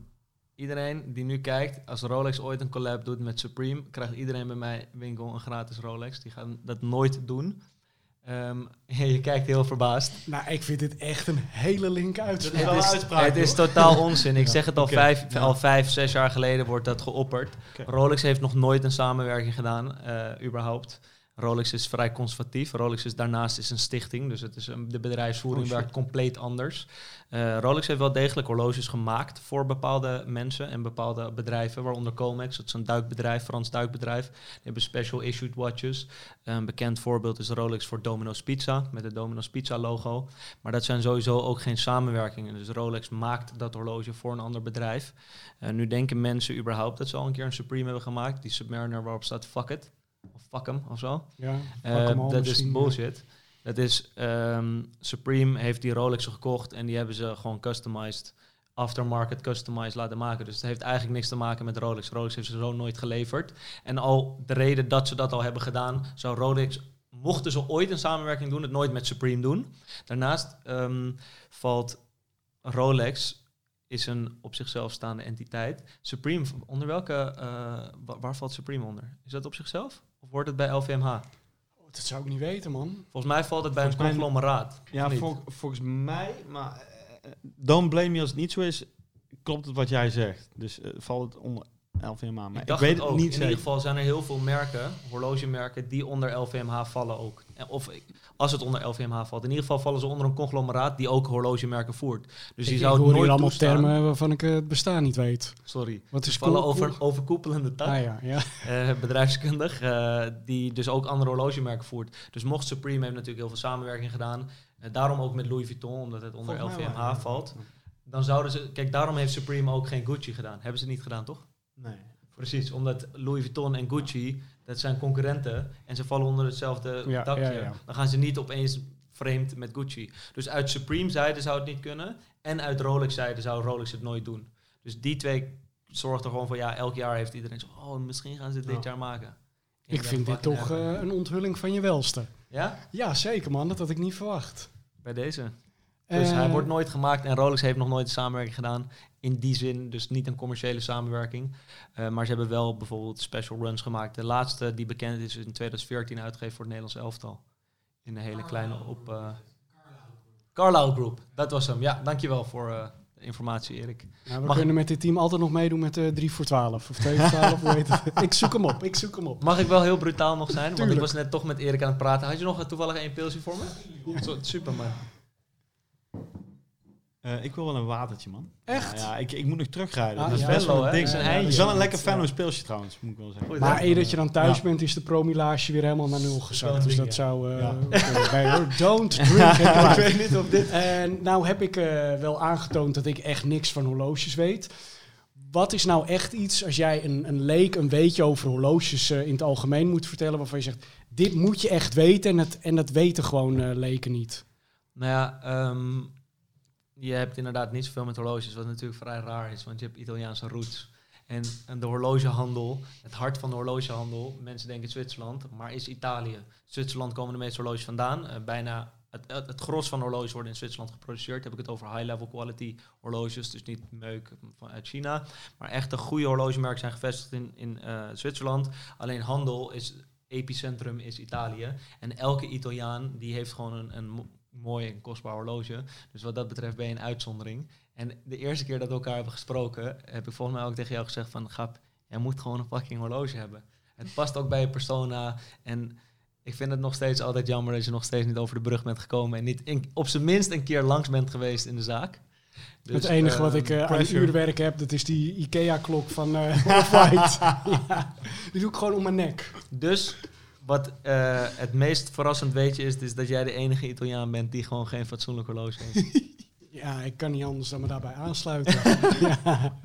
iedereen die nu kijkt, als Rolex ooit een collab doet met Supreme, krijgt iedereen bij mij winkel een gratis Rolex. Die gaan dat nooit doen. Ehm, *laughs* je kijkt heel verbaasd. Nou, ik vind dit echt een hele link uitspraak. het is, uitspraak, het is totaal onzin. Ik zeg het al, vijf, ja. al vijf, zes jaar geleden wordt dat geopperd. Rolex heeft nog nooit een samenwerking gedaan, eh, überhaupt. Rolex is vrij conservatief. Rolex is daarnaast is een stichting, dus het is een, de bedrijfsvoering Oh, werkt compleet anders. Eh, Rolex heeft wel degelijk horloges gemaakt voor bepaalde mensen en bepaalde bedrijven, waaronder Comex, dat is een duikbedrijf, Frans duikbedrijf. Die hebben special issued watches. Een bekend voorbeeld is Rolex voor Domino's Pizza, met het Domino's Pizza logo. Maar dat zijn sowieso ook geen samenwerkingen. Dus Rolex maakt dat horloge voor een ander bedrijf. Eh, nu denken mensen überhaupt dat ze al een keer een Supreme hebben gemaakt. Die Submariner waarop staat fuck it. Of fuck hem of zo. Ja, Eh, dat is ja. bullshit. Dat is, ehm, Supreme heeft die Rolex gekocht en die hebben ze gewoon customized, aftermarket customized laten maken. Dus het heeft eigenlijk niks te maken met Rolex. Rolex heeft ze zo nooit geleverd. En al de reden dat ze dat al hebben gedaan, zou Rolex, mochten ze ooit een samenwerking doen, het nooit met Supreme doen. Daarnaast ehm, valt Rolex is een op zichzelf staande entiteit. Supreme, onder welke, eh, wa- waar valt Supreme onder? Is dat op zichzelf? Of wordt het bij LVMH? Oh, dat zou ik niet weten, man. Volgens mij valt het bij Volgens een conglomeraat. Ja, vol- volgens mij, maar eh, don't blame me als het niet zo is, klopt het wat jij zegt. Dus eh, valt het onder LVMH. Maar ik weet het ook. niet In zeker. ieder geval zijn er heel veel merken, horlogemerken, die onder LVMH vallen ook. Of als het onder LVMH valt. In ieder geval vallen ze onder een conglomeraat die ook horlogemerken voert. Dus die zou nooit hier allemaal toestaan. termen waarvan ik eh, het bestaan niet weet. Sorry. Wat is vallen cool- over overkoepelende tak. Ah ja, ja. *laughs* eh, bedrijfskundig, eh, die dus ook andere horlogemerken voert. Dus mocht Supreme heeft natuurlijk heel veel samenwerking gedaan. Daarom ook met Louis Vuitton, omdat het onder LVMH valt. Dan zouden ze, kijk, daarom heeft Supreme ook geen Gucci gedaan. Hebben ze niet gedaan, toch? Nee. Precies, omdat Louis Vuitton en Gucci, dat zijn concurrenten en ze vallen onder hetzelfde Ja, dakje. ja, ja. Dan gaan ze niet opeens vreemd met Gucci. Dus uit Supreme zijde zou het niet kunnen en uit Rolex zijde zou Rolex het nooit doen. Dus die twee zorgt er gewoon voor, ja, elk jaar heeft iedereen zo, oh, misschien gaan ze het dit Ja. jaar maken. Ik vind dit toch eh, een onthulling van je welste. Ja, Ja, zeker man. Dat had ik niet verwacht. bij deze. Dus Eh, hij wordt nooit gemaakt en Rolex heeft nog nooit een samenwerking gedaan. In die zin, dus niet een commerciële samenwerking. Eh, maar ze hebben wel bijvoorbeeld special runs gemaakt. De laatste die bekend is, is in 2014 uitgegeven voor het Nederlands elftal. In een hele kleine op... eh Carlisle Group, dat was hem. Ja, dankjewel voor eh, de informatie, Erik. nou, we mag- kunnen met dit team altijd nog meedoen met eh 3 voor 12 of 2 voor 12. hoe heet het? *laughs* Ik zoek hem op, ik zoek hem op. Mag ik wel heel brutaal nog zijn? Want ik was net toch met Erik aan het praten. Had je nog toevallig één pilsje voor me? Zo, Super, man. Eh, ik wil wel een watertje, man. Echt? Ja, ja, ik, ik moet nog terugrijden. Ah, dat is ja. best wel Venlo, een ding. Het is wel een lekker Ja. Fenno's pilsje trouwens, moet ik wel zeggen. Maar eer dat je dan thuis Ja. bent, is de promilage weer helemaal naar nul gezakt. Dus ding, dat ja. zou... eh Ja. oké, nee, *laughs* hoor. Don't drink and ik weet niet of dit... En nou heb ik eh, wel aangetoond dat ik echt niks van horloges weet. Wat is nou echt iets, als jij een, een leek een weetje over horloges eh, in het algemeen moet vertellen, waarvan je zegt, dit moet je echt weten en, het, en dat weten gewoon eh, leken niet. Nou ja, ehm, je hebt inderdaad niet zoveel met horloges, wat natuurlijk vrij raar is, want je hebt Italiaanse roots. En, en de horlogehandel, het hart van de horlogehandel, mensen denken Zwitserland, maar is Italië. Zwitserland komen de meeste horloges vandaan. Eh, bijna het, het, gros van horloges worden in Zwitserland geproduceerd. Heb ik het over high-level quality horloges, dus niet meuk van, uit China. Maar echt een goede horlogemerken zijn gevestigd in, in eh, Zwitserland. Alleen handel is, epicentrum is Italië. En elke Italiaan die heeft gewoon een, een mooi en kostbaar horloge. Dus wat dat betreft ben je een uitzondering. En de eerste keer dat we elkaar hebben gesproken, heb ik volgens mij ook tegen jou gezegd van... Gap, jij moet gewoon een fucking horloge hebben. Het past ook bij je persona. En ik vind het nog steeds altijd jammer dat je nog steeds niet over de brug bent gekomen... en niet in- op zijn minst een keer langs bent geweest in de zaak. Dus, het enige wat eh, ik eh, aan uurwerk heb, dat is die IKEA-klok van *laughs* Off-White. *laughs* ja, die doe ik gewoon om mijn nek. Dus wat eh, het meest verrassend weetje is, is dat jij de enige Italiaan bent die gewoon geen fatsoenlijk horloge heeft. *laughs* Ja, ik kan niet anders dan me daarbij aansluiten. *laughs* ja.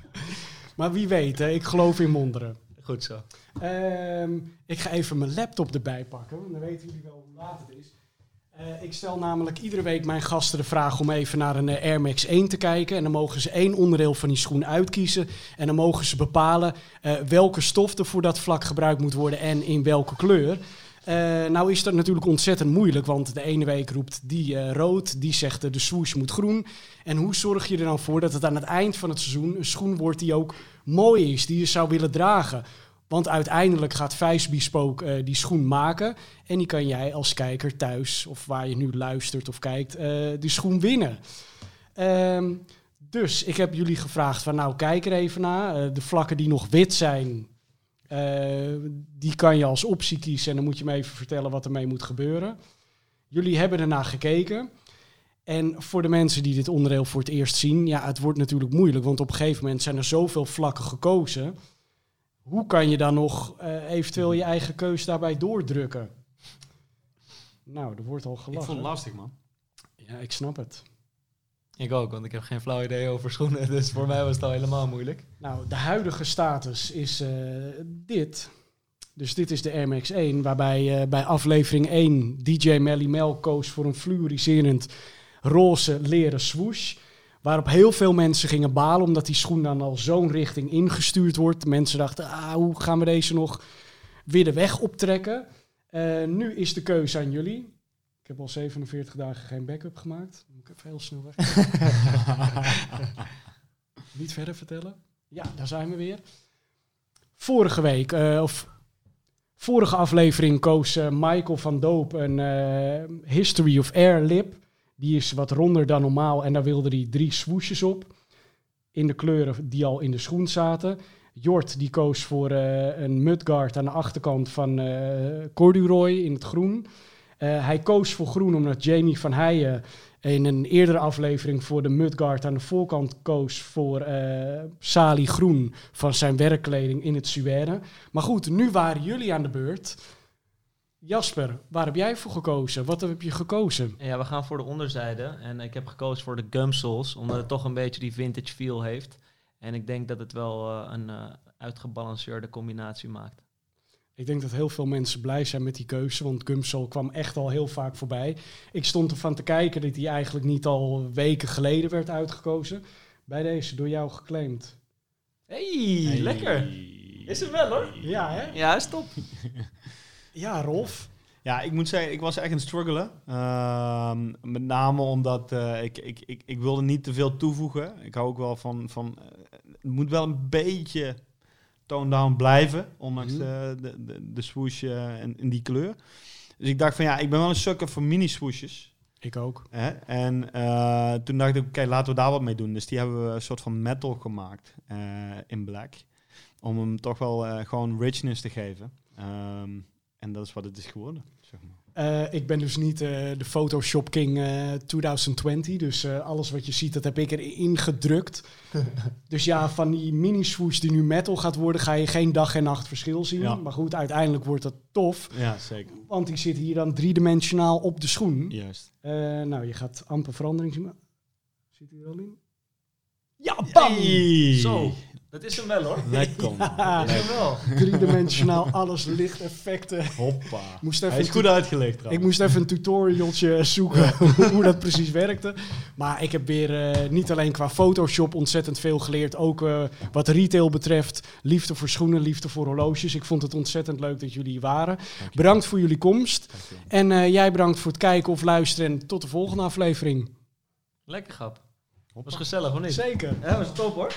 Maar wie weet, hè, ik geloof in wonderen. Goed zo. Ehm, ik ga even mijn laptop erbij pakken, want dan weten jullie wel hoe laat het is. Eh, ik stel namelijk iedere week mijn gasten de vraag om even naar een eh, Air Max 1 te kijken. En dan mogen ze één onderdeel van die schoen uitkiezen. En dan mogen ze bepalen eh, welke stof er voor dat vlak gebruikt moet worden en in welke kleur. Eh, nou is dat natuurlijk ontzettend moeilijk, want de ene week roept die rood, die zegt eh, de swoosh moet groen. En hoe zorg je er dan voor dat het aan het eind van het seizoen een schoen wordt die ook mooi is, die je zou willen dragen? Want uiteindelijk gaat Vijs Bespoke eh, die schoen maken. En die kan jij als kijker thuis, of waar je nu luistert of kijkt, eh, die schoen winnen. Ehm, dus ik heb jullie gevraagd van nou, kijk er even naar. Eh, de vlakken die nog wit zijn, die kan je als optie kiezen. En dan moet je me even vertellen wat ermee moet gebeuren. Jullie hebben ernaar gekeken. En voor de mensen die dit onderdeel voor het eerst zien, ja, het wordt natuurlijk moeilijk. Want op een gegeven moment zijn er zoveel vlakken gekozen. Hoe kan je dan nog eh, eventueel je eigen keus daarbij doordrukken? Nou, er wordt al Ik gelachen. vond het lastig, man. Ja, ik snap het. Ik ook, want ik heb geen flauw idee over schoenen. *laughs* Dus voor mij was het al helemaal moeilijk. Nou, de huidige status is eh, dit. Dus dit is de Air Max 1, waarbij eh, bij aflevering 1 DJ Melly Mel koos voor een fluoriserend roze leren swoosh. Waarop heel veel mensen gingen balen, omdat die schoen dan al zo'n richting ingestuurd wordt. Mensen dachten, ah, hoe gaan we deze nog weer de weg optrekken? Eh, nu is de keuze aan jullie. Ik heb al 47 dagen geen backup gemaakt. Moet ik even heel snel weg. *laughs* Niet verder vertellen? Ja, daar zijn we weer. Vorige week, eh, of vorige aflevering, koos eh, Michael van Doop een History of Air lip. Die is wat ronder dan normaal en daar wilde hij drie swoesjes op. In de kleuren die al in de schoen zaten. Jort die koos voor eh, een mudguard aan de achterkant van eh corduroy in het groen. Eh, hij koos voor groen omdat Jamie van Heijen in een eerdere aflevering voor de mudguard aan de voorkant koos voor Sali Groen van zijn werkkleding in het suède. Maar goed, nu waren jullie aan de beurt. Jasper, waar heb jij voor gekozen? Wat heb je gekozen? En ja, we gaan voor de onderzijde. En ik heb gekozen voor de gumsoles, omdat het toch een beetje die vintage feel heeft. En ik denk dat het wel eh, een eh, uitgebalanceerde combinatie maakt. Ik denk dat heel veel mensen blij zijn met die keuze, want Gumsol kwam echt al heel vaak voorbij. Ik stond ervan te kijken dat hij eigenlijk niet al weken geleden werd uitgekozen. Bij deze, door jou geclaimd. Hey, lekker. Is het wel hoor. Ja, hè? Ja, is top. *laughs* Ja, Rolf. Ja, ik moet zeggen, ik was echt aan het struggelen. Ehm, met name omdat eh, ik, ik, ik, ik wilde niet te veel toevoegen. Ik hou ook wel van... van eh, het moet wel een beetje toned down blijven. Ondanks Mhm. de, de, de, de swoosh eh, in, in die kleur. Dus ik dacht van ja, ik ben wel een sukker voor mini swooshes. Ik ook. Hè? En eh, toen dacht ik, oké, laten we daar wat mee doen. Dus die hebben we een soort van metal gemaakt eh, in black. Om hem toch wel eh, gewoon richness te geven. Ehm, en dat is wat het is geworden, zeg maar. Eh, ik ben dus niet eh, de Photoshop King eh 2020. Dus eh, alles wat je ziet, dat heb ik erin gedrukt. *laughs* dus ja, van die mini-swoosh die nu metal gaat worden, ga je geen dag en nacht verschil zien. Ja. Maar goed, uiteindelijk wordt dat tof. Ja, zeker. Want die zit hier dan driedimensionaal op de schoen. Juist. Eh, nou, je gaat amper verandering zien. Zit hij er al in? Ja, bam! Hey! Zo. Dat is hem wel hoor. Lekker *laughs* man. Dat is hem wel. Driedimensionaal, alles lichteffecten. Hoppa. Moest Hij even is goed uitgelegd Ik trouwens. moest even een tutorialtje zoeken *laughs* hoe dat precies werkte. Maar ik heb weer eh, niet alleen qua Photoshop ontzettend veel geleerd. Ook eh, wat retail betreft. Liefde voor schoenen, liefde voor horloges. Ik vond het ontzettend leuk dat jullie hier waren. Bedankt voor jullie komst. En eh, jij bedankt voor het kijken of luisteren. En tot de volgende aflevering. Lekker grap. Was gezellig, of niet? Zeker. Ja, was top hoor.